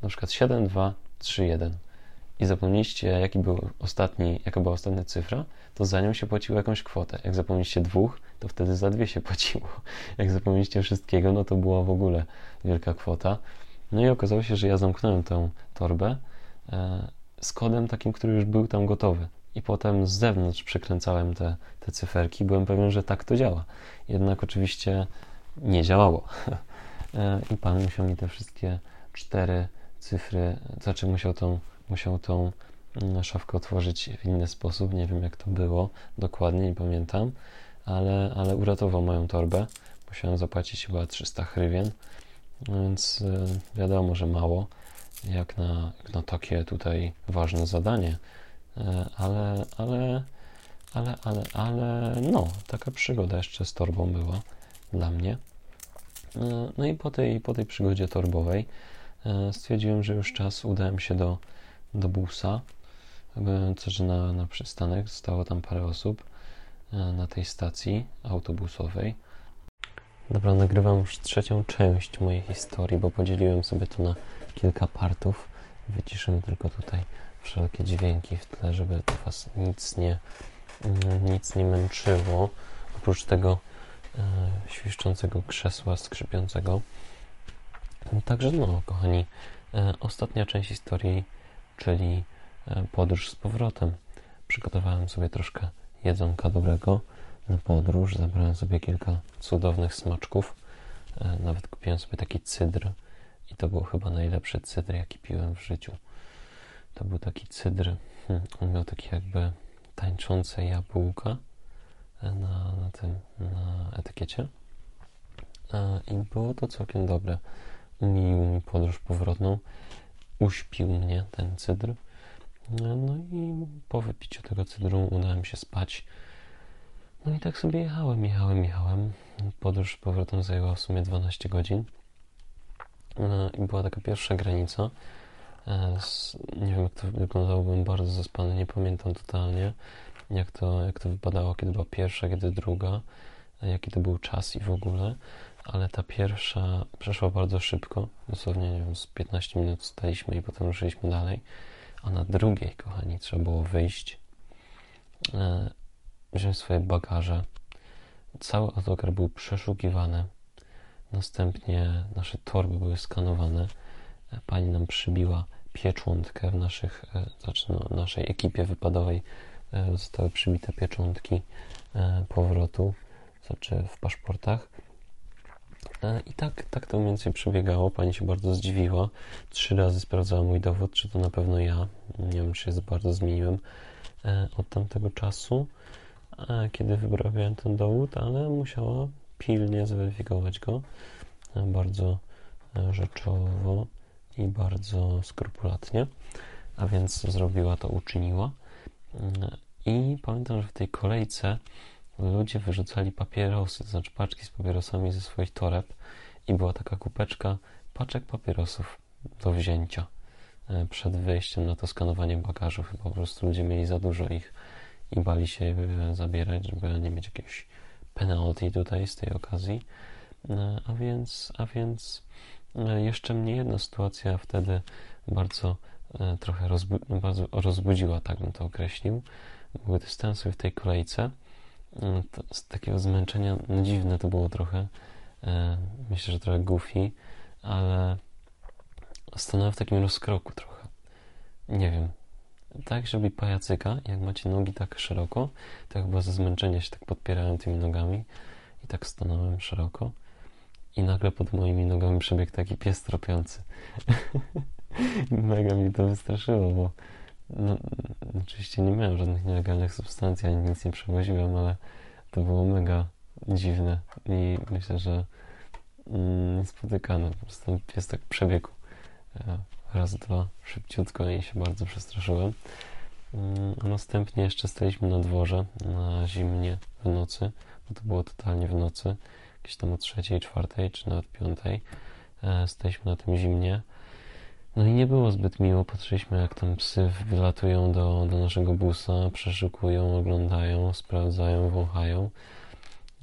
na przykład 7231 i zapomnieliście, jaki był ostatni, jaka była ostatnia cyfra, to za nią się płaciło jakąś kwotę. Jak zapomnieliście dwóch, to wtedy za dwie się płaciło. Jak zapomnieliście wszystkiego, no to była w ogóle wielka kwota. No i okazało się, że ja zamknąłem tę torbę e, z kodem takim, który już był tam gotowy. I potem z zewnątrz przekręcałem te, te cyferki. Byłem pewien, że tak to działa. Jednak oczywiście nie działało. [LAUGHS] E, I pan musiał mi te wszystkie cztery cyfry, znaczy musiał tą, musiał tą mm, szafkę otworzyć w inny sposób. Nie wiem, jak to było dokładnie, nie pamiętam, ale, ale uratował moją torbę. Musiałem zapłacić chyba 300 hrywien, więc e, wiadomo, że mało, jak na, na takie tutaj ważne zadanie, e, ale, ale, ale, ale, ale, no, taka przygoda jeszcze z torbą była dla mnie. E, no i po tej, po tej przygodzie torbowej stwierdziłem, że już czas, udałem się do, do busa, znaczy na, na przystanek, zostało tam parę osób na tej stacji autobusowej. Dobra, nagrywam już trzecią część mojej historii, bo podzieliłem sobie to na kilka partów. Wyciszymy tylko tutaj wszelkie dźwięki w tle, żeby Was nic nie, nic nie męczyło. Oprócz tego e, świszczącego krzesła skrzypiącego. Także no, kochani, e, ostatnia część historii, czyli e, podróż z powrotem. Przygotowałem sobie troszkę jedzonka dobrego na podróż. Zabrałem sobie kilka cudownych smaczków. E, nawet kupiłem sobie taki cydr i to był chyba najlepszy cydr, jaki piłem w życiu. To był taki cydr. Hmm, on miał takie jakby tańczące jabłka e, na, na tym, na etykiecie. E, I było to całkiem dobre. Umilił mi podróż powrotną. Uśpił mnie ten cydr. No i po wypiciu tego cydru udałem się spać. No i tak sobie jechałem, jechałem, jechałem. Podróż powrotem zajęła w sumie 12 godzin. No I była taka pierwsza granica. E, nie wiem, jak to wyglądało, byłem bardzo zaspany, nie pamiętam totalnie, jak to, jak to wypadało, kiedy była pierwsza, kiedy druga, e, jaki to był czas i w ogóle. Ale ta pierwsza przeszła bardzo szybko, dosłownie, nie wiem, z 15 minut staliśmy i potem ruszyliśmy dalej. A na drugiej, kochani, trzeba było wyjść e, wziąć swoje bagaże. Cały autokar był przeszukiwany. Następnie nasze torby były skanowane. Pani nam przybiła pieczątkę w naszych, e, znaczy no, naszej ekipie wypadowej e, zostały przybite pieczątki e, powrotu, znaczy w paszportach. I tak, tak to mniej więcej przebiegało. Pani się bardzo zdziwiła. Trzy razy sprawdzała mój dowód, czy to na pewno ja. Nie wiem, czy się bardzo zmieniłem od tamtego czasu kiedy wyprawiałem ten dowód, ale musiała pilnie zweryfikować go bardzo e, rzeczowo i bardzo skrupulatnie, a więc zrobiła to, uczyniła. I pamiętam, że w tej kolejce ludzie wyrzucali papierosy, to znaczy paczki z papierosami ze swoich toreb i była taka kupeczka paczek papierosów do wzięcia e, przed wyjściem na to skanowanie bagażu. Po prostu ludzie mieli za dużo ich i bali się zabierać, żeby nie mieć jakiegoś penalty tutaj z tej okazji. E, a więc, a więc e, jeszcze mnie jedna sytuacja wtedy bardzo e, trochę rozbu bardzo rozbudziła, tak bym to określił. Były dystansy w tej kolejce. Z takiego zmęczenia, no dziwne to było trochę. Myślę, że trochę goofy, ale stanąłem w takim rozkroku trochę. Nie wiem, tak, żeby pajacyka, jak macie nogi tak szeroko, to chyba ze zmęczenia się tak podpierałem tymi nogami i tak stanąłem szeroko i nagle pod moimi nogami przebiegł taki pies tropiący. [LAUGHS] Mega mi to wystraszyło, bo no, oczywiście nie miałem żadnych nielegalnych substancji, ani nic nie przewoziłem, ale to było mega dziwne i myślę, że mm, niespotykane. Po prostu pies tak przebiegł e, raz, dwa, szybciutko i się bardzo przestraszyłem. Mm, a następnie jeszcze staliśmy na dworze, na zimnie w nocy, bo to było totalnie w nocy, jakieś tam o trzeciej, czwartej, czy nawet piątej. E, staliśmy na tym zimnie. No i nie było zbyt miło. Patrzyliśmy, jak tam psy wylatują do, do naszego busa, przeszukują, oglądają, sprawdzają, wąchają.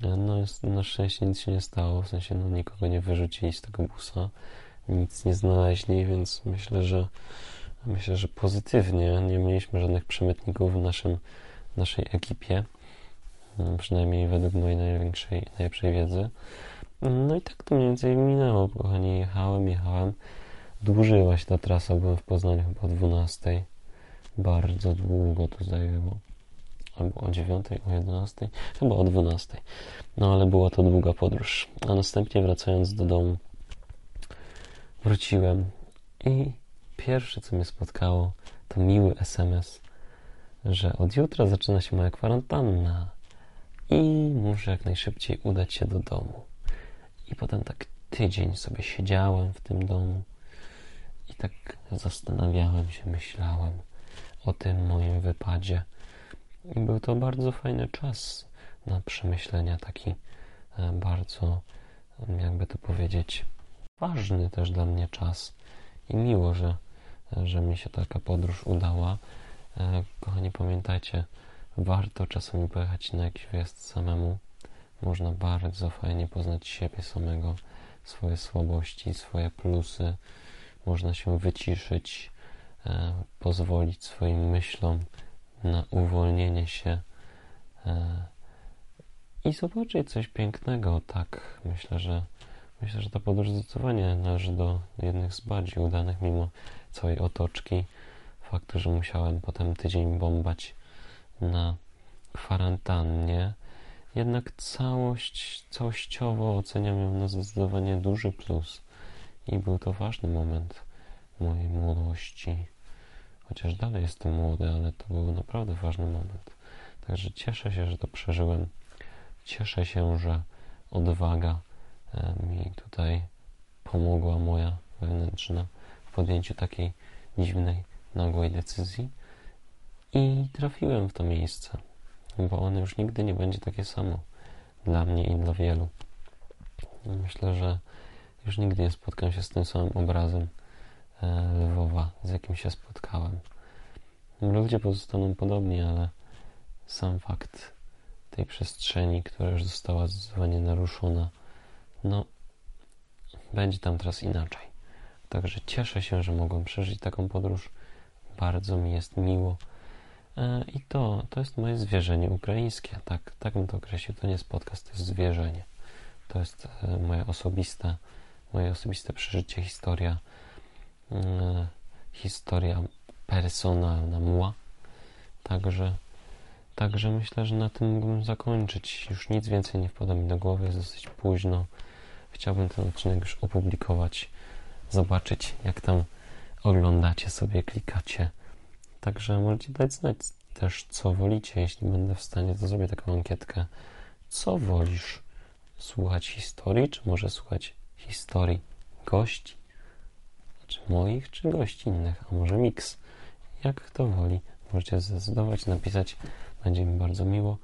No, na szczęście nic się nie stało, w sensie no, nikogo nie wyrzucili z tego busa, nic nie znaleźli, więc myślę, że myślę, że pozytywnie. Nie mieliśmy żadnych przemytników w naszym, naszej ekipie, no, przynajmniej według mojej największej, najlepszej wiedzy. No i tak to mniej więcej minęło, kochani. Jechałem, jechałem. Dłużyła się ta trasa, byłem w Poznaniu chyba o 12. Bardzo długo to zajęło albo o 9, o 11, chyba o 12. No ale była to długa podróż. A następnie wracając do domu, wróciłem i pierwsze co mnie spotkało to miły SMS, że od jutra zaczyna się moja kwarantanna i muszę jak najszybciej udać się do domu. I potem tak tydzień sobie siedziałem w tym domu i tak zastanawiałem się, myślałem o tym moim wypadzie i był to bardzo fajny czas na przemyślenia, taki e, bardzo, jakby to powiedzieć, ważny też dla mnie czas. I miło, że, że mi się taka podróż udała. E, kochani, pamiętajcie, warto czasami pojechać na jakiś wyjazd samemu. Można bardzo fajnie poznać siebie samego, swoje słabości, swoje plusy. Można się wyciszyć, e, pozwolić swoim myślom na uwolnienie się e, i zobaczyć coś pięknego. Tak, myślę, że myślę, że ta podróż zdecydowanie należy do jednych z bardziej udanych, mimo całej otoczki. Faktu, że musiałem potem tydzień bombać na kwarantannie. Jednak całość, całościowo oceniam ją na zdecydowanie duży plus. I był to ważny moment mojej młodości chociaż dalej jestem młody, ale to był naprawdę ważny moment. Także cieszę się, że to przeżyłem. Cieszę się, że odwaga e, mi tutaj pomogła moja wewnętrzna w podjęciu takiej dziwnej, nagłej decyzji i trafiłem w to miejsce, bo ono już nigdy nie będzie takie samo dla mnie i dla wielu. Myślę, że już nigdy nie spotkam się z tym samym obrazem E, Lwowa, z jakim się spotkałem. Ludzie pozostaną podobni, ale sam fakt tej przestrzeni, która już została zdecydowanie naruszona, no, będzie tam teraz inaczej. Także cieszę się, że mogłem przeżyć taką podróż. Bardzo mi jest miło. E, I to, to jest moje zwierzenie ukraińskie. Tak, tak bym to określił. To nie jest podcast, to jest zwierzenie. To jest e, moja osobista, moje osobiste przeżycie, historia E, historia personalna mła. Także, także myślę, że na tym mógłbym zakończyć. Już nic więcej nie wpada mi do głowy, jest dosyć późno. Chciałbym ten odcinek już opublikować, zobaczyć, jak tam oglądacie sobie, klikacie. Także możecie dać znać też, co wolicie. Jeśli będę w stanie, to zrobię taką ankietkę. Co wolisz? Słuchać historii, czy może słuchać historii gości? czy moich, czy gościnnych, a może miks. Jak kto woli, możecie zdecydować, napisać, będzie mi bardzo miło.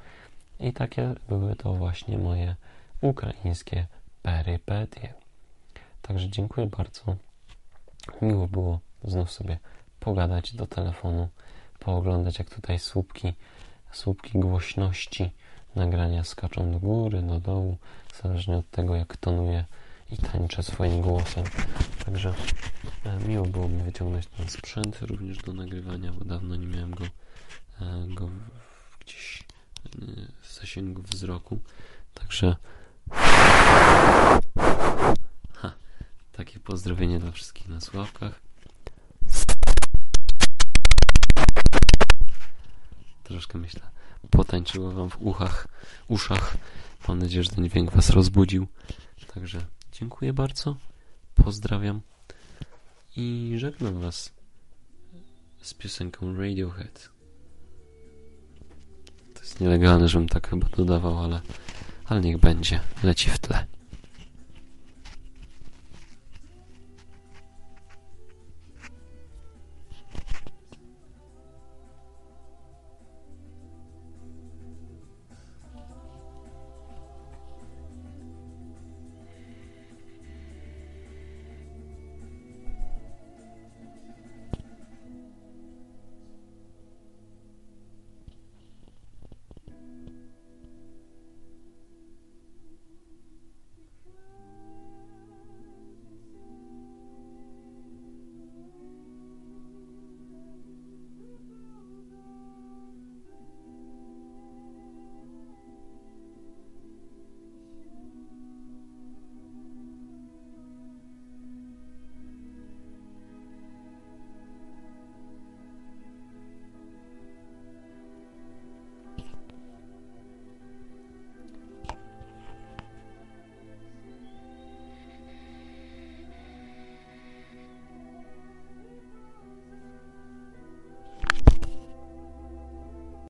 I takie były to właśnie moje ukraińskie perypetie. Także dziękuję bardzo. Miło było znów sobie pogadać do telefonu, pooglądać jak tutaj słupki, słupki głośności nagrania skaczą do góry, do dołu, zależnie od tego jak tonuje i tańczę swoim głosem. Także e, miło było mi wyciągnąć ten sprzęt również do nagrywania, bo dawno nie miałem go, e, go gdzieś e, w zasięgu wzroku. Także ha, takie pozdrowienie dla wszystkich na sławkach. Troszkę myślę, potańczyło wam w uchach, uszach. Mam nadzieję, że ten dźwięk was rozbudził. Także Dziękuję bardzo. Pozdrawiam. I żegnam Was z piosenką Radiohead. To jest nielegalne, żebym tak chyba dodawał, ale, ale niech będzie. Leci w tle.